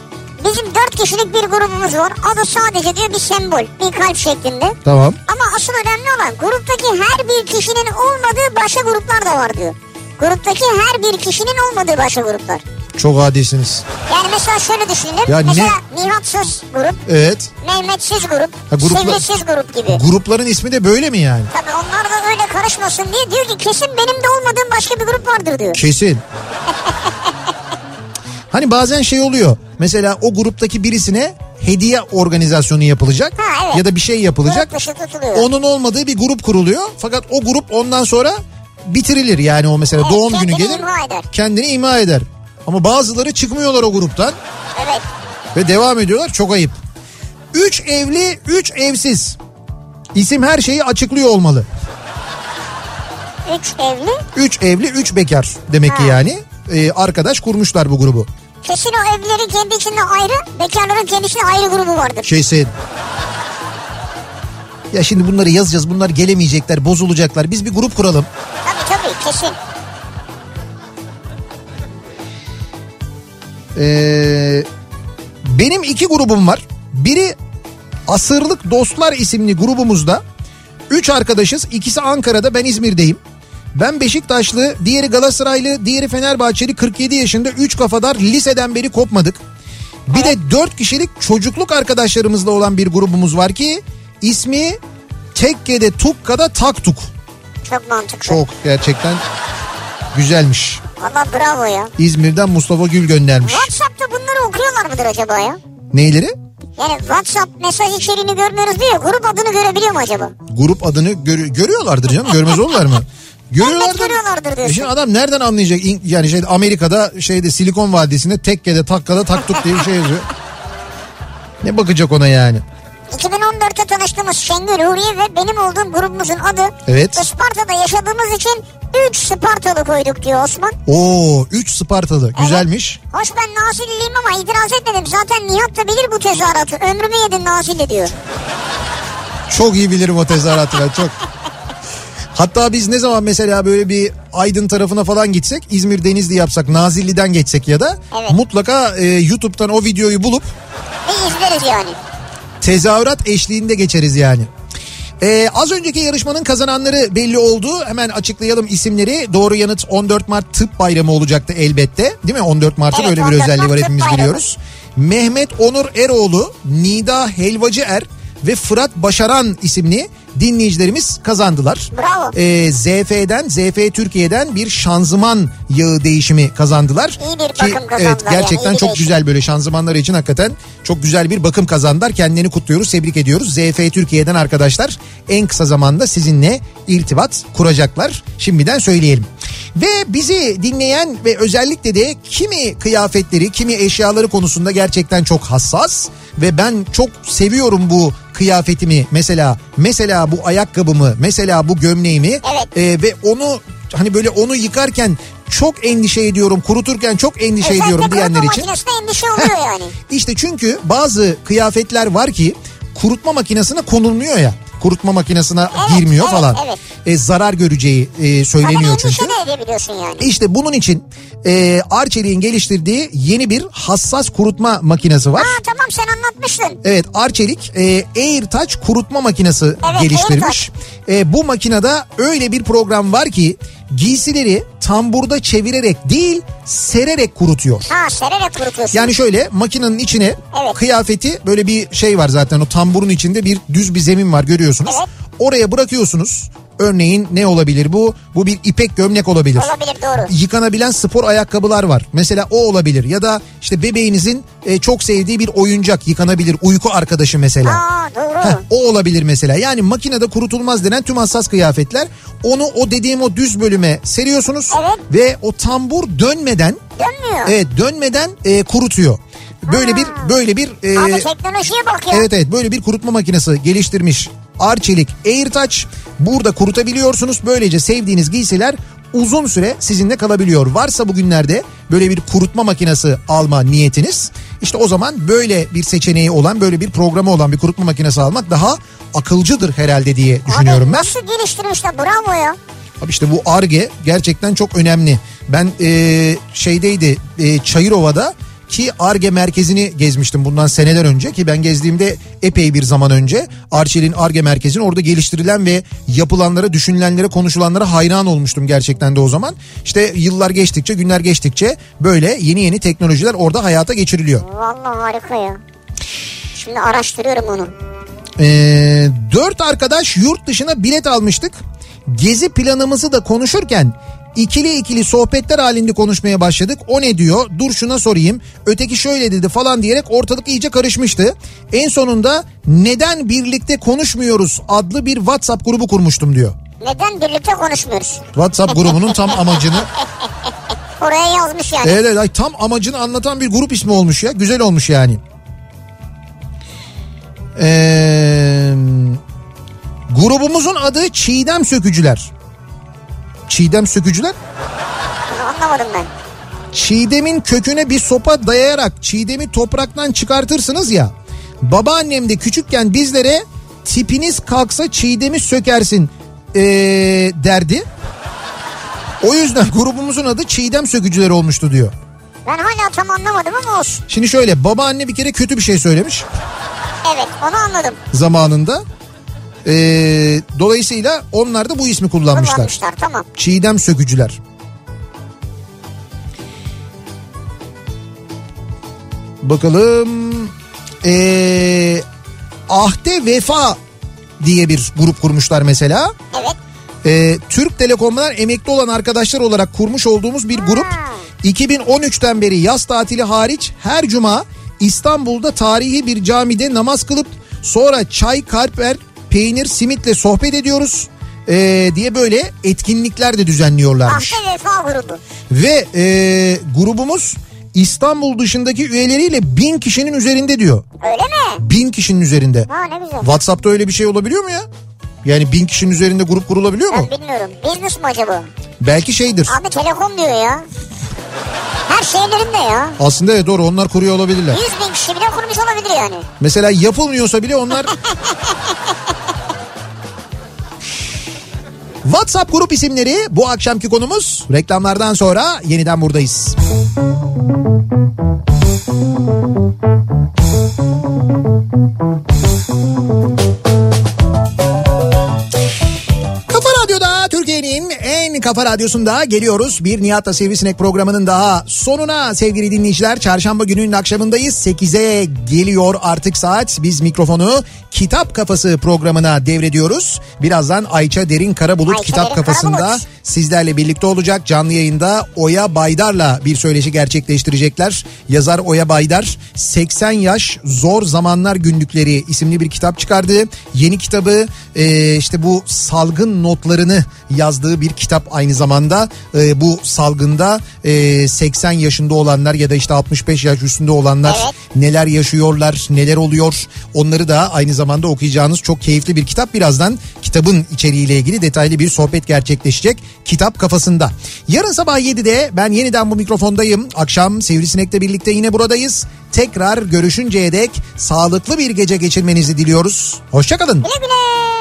bizim dört kişilik bir grubumuz var. Adı sadece diyor bir sembol bir kalp şeklinde. Tamam. Ama asıl önemli olan gruptaki her bir kişinin olmadığı başka gruplar da var diyor. Gruptaki her bir kişinin olmadığı başka gruplar. Çok adilsiniz. Yani mesela şöyle düşünelim. Ya ne- mesela Nihatsız grup, Evet. Mehmetsiz grup, Ha, grupla- Sivrisiz grup gibi. Grupların ismi de böyle mi yani? Tabii onlar da öyle karışmasın diye diyor ki kesin benim de olmadığım başka bir grup vardır diyor. Kesin. (laughs) hani bazen şey oluyor. Mesela o gruptaki birisine hediye organizasyonu yapılacak. Ha, evet. Ya da bir şey yapılacak. Onun olmadığı bir grup kuruluyor. Fakat o grup ondan sonra bitirilir. Yani o mesela Evet, doğum günü gelir. imha eder. Kendini imha eder. Ama bazıları çıkmıyorlar o gruptan. Evet. Ve devam ediyorlar çok ayıp. Üç evli, üç evsiz. İsim her şeyi açıklıyor olmalı. Üç evli. Üç evli, üç bekar demek ki Ha. yani. Ee, arkadaş kurmuşlar bu grubu. Kesin o evlilerin kendi içinde ayrı, bekarların kendi içinde ayrı grubu vardır. Kesin. Ya şimdi bunları yazacağız. Bunlar gelemeyecekler, bozulacaklar. Biz bir grup kuralım. Tabii tabii kesin. Ee, benim iki grubum var. Biri Asırlık Dostlar isimli grubumuzda. Üç arkadaşız. İkisi Ankara'da ben İzmir'deyim. Ben Beşiktaşlı, diğeri Galatasaraylı, diğeri Fenerbahçeli 47 yaşında 3 kafadar liseden beri kopmadık. Bir de 4 kişilik çocukluk arkadaşlarımızla olan bir grubumuz var ki ismi Tekke'de Tukka'da Taktuk. Çok mantıklı. Çok gerçekten güzelmiş. Valla bravo ya. İzmir'den Mustafa Gül göndermiş. Whatsapp'ta bunları okuyorlar mıdır acaba ya? Neyleri? Yani WhatsApp mesaj içeriğini görmüyoruz diyor grup adını görebiliyor mu acaba? grup adını gör- görüyorlardır canım. Görmez olurlar mı? Görüyorlardır. görüyorlardır diyorsun. E Şimdi adam nereden anlayacak? Yani şey Amerika'da şeyde Silikon Vadisi'nde tekkede takkada taktuk diye bir şey yazıyor. Ne bakacak ona yani? 2014'te tanıştığımız Şengül Huriye ve benim olduğum grubumuzun adı Evet. Isparta'da yaşadığımız için 3 Spartalı koyduk diyor Osman. Oo 3 Spartalı güzelmiş. Hoş ben Nazilliliyim ama itiraz etmedim. Zaten Nihat da bilir bu tezahüratı. Ömrümü yedin Nazilli diyor. Çok iyi bilirim o tezahüratı ben çok. Hatta biz ne zaman mesela böyle bir Aydın tarafına falan gitsek İzmir Denizli yapsak Nazilli'den geçsek ya da Evet. mutlaka e, YouTube'dan o videoyu bulup Ve izleriz yani. tezahürat eşliğinde geçeriz yani. Ee, az önceki yarışmanın kazananları belli oldu. Hemen açıklayalım isimleri. Doğru yanıt 14 Mart Tıp Bayramı olacaktı elbette. Değil mi? 14 Mart'ın Evet, öyle bir 14 özelliği var hepimiz Bayramı. biliyoruz. Mehmet Onur Eroğlu, Nida Helvacı Er ve Fırat Başaran isimli dinleyicilerimiz kazandılar. Bravo. Ee, ZF'den, ZF Türkiye'den bir şanzıman yağı değişimi kazandılar. İyi bir Ki, bakım kazandılar Evet yani, gerçekten bir çok değişim. güzel böyle şanzımanlar için hakikaten çok güzel bir bakım kazandılar. Kendilerini kutluyoruz, tebrik ediyoruz. ZF Türkiye'den arkadaşlar en kısa zamanda sizinle irtibat kuracaklar. Şimdiden söyleyelim. Ve bizi dinleyen ve özellikle de kimi kıyafetleri, kimi eşyaları konusunda gerçekten çok hassas ve ben çok seviyorum bu kıyafetimi mesela mesela bu ayakkabımı mesela bu gömleğimi Evet. e, ve onu hani böyle onu yıkarken çok endişe ediyorum, kuruturken çok endişe Özellikle ediyorum diyenler için. endişe oluyor yani. İşte çünkü bazı kıyafetler var ki kurutma makinesine konulmuyor ya. Kurutma makinesine Evet, girmiyor evet, falan. evet. E, zarar göreceği e, söyleniyor endişe çünkü. edebiliyorsun yani. İşte bunun için e, Arçelik'in geliştirdiği yeni bir hassas kurutma makinesi var. Aa tamam sen anlatmıştın. Evet Arçelik e, AirTouch kurutma makinesi Evet, geliştirmiş. E, bu makinede öyle bir program var ki giysileri tamburda çevirerek değil sererek kurutuyor. Ha sererek kurutuyorsun. Yani şöyle makinenin içine Evet. kıyafeti böyle bir şey var zaten o tamburun içinde bir düz bir zemin var görüyorsunuz. Evet. Oraya bırakıyorsunuz. Örneğin ne olabilir bu? Bu bir ipek gömlek olabilir. Olabilir doğru. Yıkanabilen spor ayakkabılar var. Mesela o olabilir ya da işte bebeğinizin e, çok sevdiği bir oyuncak yıkanabilir. Uyku arkadaşı mesela. Aa doğru. Heh, o olabilir mesela. Yani makinede kurutulmaz denen tüm hassas kıyafetler onu o dediğim o düz bölüme seriyorsunuz Evet. ve o tambur dönmeden Dönmüyor. evet dönmeden e, kurutuyor. Böyle bir böyle bir e, Abi teknolojiye bak ya. Evet evet böyle bir kurutma makinesi geliştirmiş Arçelik AirTouch. Burada kurutabiliyorsunuz. Böylece sevdiğiniz giysiler uzun süre sizinle kalabiliyor. Varsa bugünlerde böyle bir kurutma makinesi alma niyetiniz işte o zaman böyle bir seçeneği olan böyle bir programı olan bir kurutma makinesi almak daha akılcıdır herhalde diye düşünüyorum Abi ben. nasıl geliştirmişler bravo ya. Abi işte bu ARGE gerçekten çok önemli. Ben e, şeydeydi e, Çayırova'da ki ARGE merkezini gezmiştim bundan seneler önce ki ben gezdiğimde epey bir zaman önce Arçelik'in ARGE merkezini orada geliştirilen ve yapılanlara, düşünülenlere, konuşulanlara hayran olmuştum gerçekten de o zaman. İşte yıllar geçtikçe, günler geçtikçe böyle yeni yeni teknolojiler orada hayata geçiriliyor. Vallahi harika ya. Şimdi araştırıyorum onu. Ee, dört arkadaş yurt dışına bilet almıştık. Gezi planımızı da konuşurken ikili ikili sohbetler halinde konuşmaya başladık. O ne diyor? Dur şuna sorayım. Öteki şöyle dedi falan diyerek ortalık iyice karışmıştı. En sonunda neden birlikte konuşmuyoruz adlı bir WhatsApp grubu kurmuştum diyor. Neden birlikte konuşmuyoruz? WhatsApp grubunun tam amacını (laughs) Oraya yazmış yani. Evet evet tam amacını anlatan bir grup ismi olmuş ya. Güzel olmuş yani. Ee, grubumuzun adı Çiğdem Sökücüler. Çiğdem Sökücüler? Anlamadım ben. Çiğdemin köküne bir sopa dayayarak çiğdemi topraktan çıkartırsınız ya. Babaannem de küçükken bizlere tipiniz kalksa çiğdemi sökersin ee, derdi. O yüzden grubumuzun adı Çiğdem Sökücüler olmuştu diyor. Ben hala tam anlamadım ama olsun. Şimdi şöyle babaanne bir kere kötü bir şey söylemiş Evet onu anladım. zamanında. Ee, dolayısıyla onlar da bu ismi kullanmışlar. Kullanmışlar tamam. Çiğdem sökücüler. Bakalım. Ee, Ahde Vefa diye bir grup kurmuşlar mesela. Evet. Ee, Türk Telekom'dan emekli olan arkadaşlar olarak kurmuş olduğumuz bir grup. 2013'ten beri yaz tatili hariç her cuma İstanbul'da tarihi bir camide namaz kılıp sonra çay, karper, peynir, simitle sohbet ediyoruz. Ee, diye böyle etkinlikler de düzenliyorlarmış. Ahde Vefa grubu. Ve e, grubumuz İstanbul dışındaki üyeleriyle bin kişinin üzerinde diyor. Öyle mi? Bin kişinin üzerinde. Ha ne güzel. WhatsApp'ta öyle bir şey olabiliyor mu ya? Yani bin kişinin üzerinde grup kurulabiliyor mu? Ben bilmiyorum. Business mı acaba? Belki şeydir. Abi telekom diyor ya. Her şeylerinde ya. Aslında evet doğru onlar kuruyor olabilirler. 100 bin kişi bile kurmuş olabilir yani. Mesela yapılmıyorsa bile onlar... (laughs) WhatsApp grup isimleri bu akşamki konumuz. Reklamlardan sonra yeniden buradayız. Kafa Radyo'da Türkiye'nin en kafa radyosunda geliyoruz. Bir Nihat'la Sivrisinek programının daha sonuna sevgili dinleyiciler. Çarşamba gününün akşamındayız. 8'e geliyor artık saat. Biz mikrofonu Kitap Kafası programına devrediyoruz. Birazdan Ayça Derin Karabulut Ayça Kitap Derin Kafası'nda Karabulut. sizlerle birlikte olacak. Canlı yayında Oya Baydar'la bir söyleşi gerçekleştirecekler. Yazar Oya Baydar 80 yaş zor zamanlar günlükleri isimli bir kitap çıkardı. Yeni kitabı işte bu salgın notlarını yazdığı bir kitap aynı zamanda. E, bu salgında e, 80 yaşında olanlar ya da işte 65 yaş üstünde olanlar Evet. neler yaşıyorlar, neler oluyor onları da aynı zamanda okuyacağınız çok keyifli bir kitap. Birazdan kitabın içeriğiyle ilgili detaylı bir sohbet gerçekleşecek kitap kafasında. Yarın sabah 7'de ben yeniden bu mikrofondayım. Akşam Sivrisinek'le birlikte yine buradayız. Tekrar görüşünceye dek sağlıklı bir gece geçirmenizi diliyoruz. Hoşçakalın. Güle güle.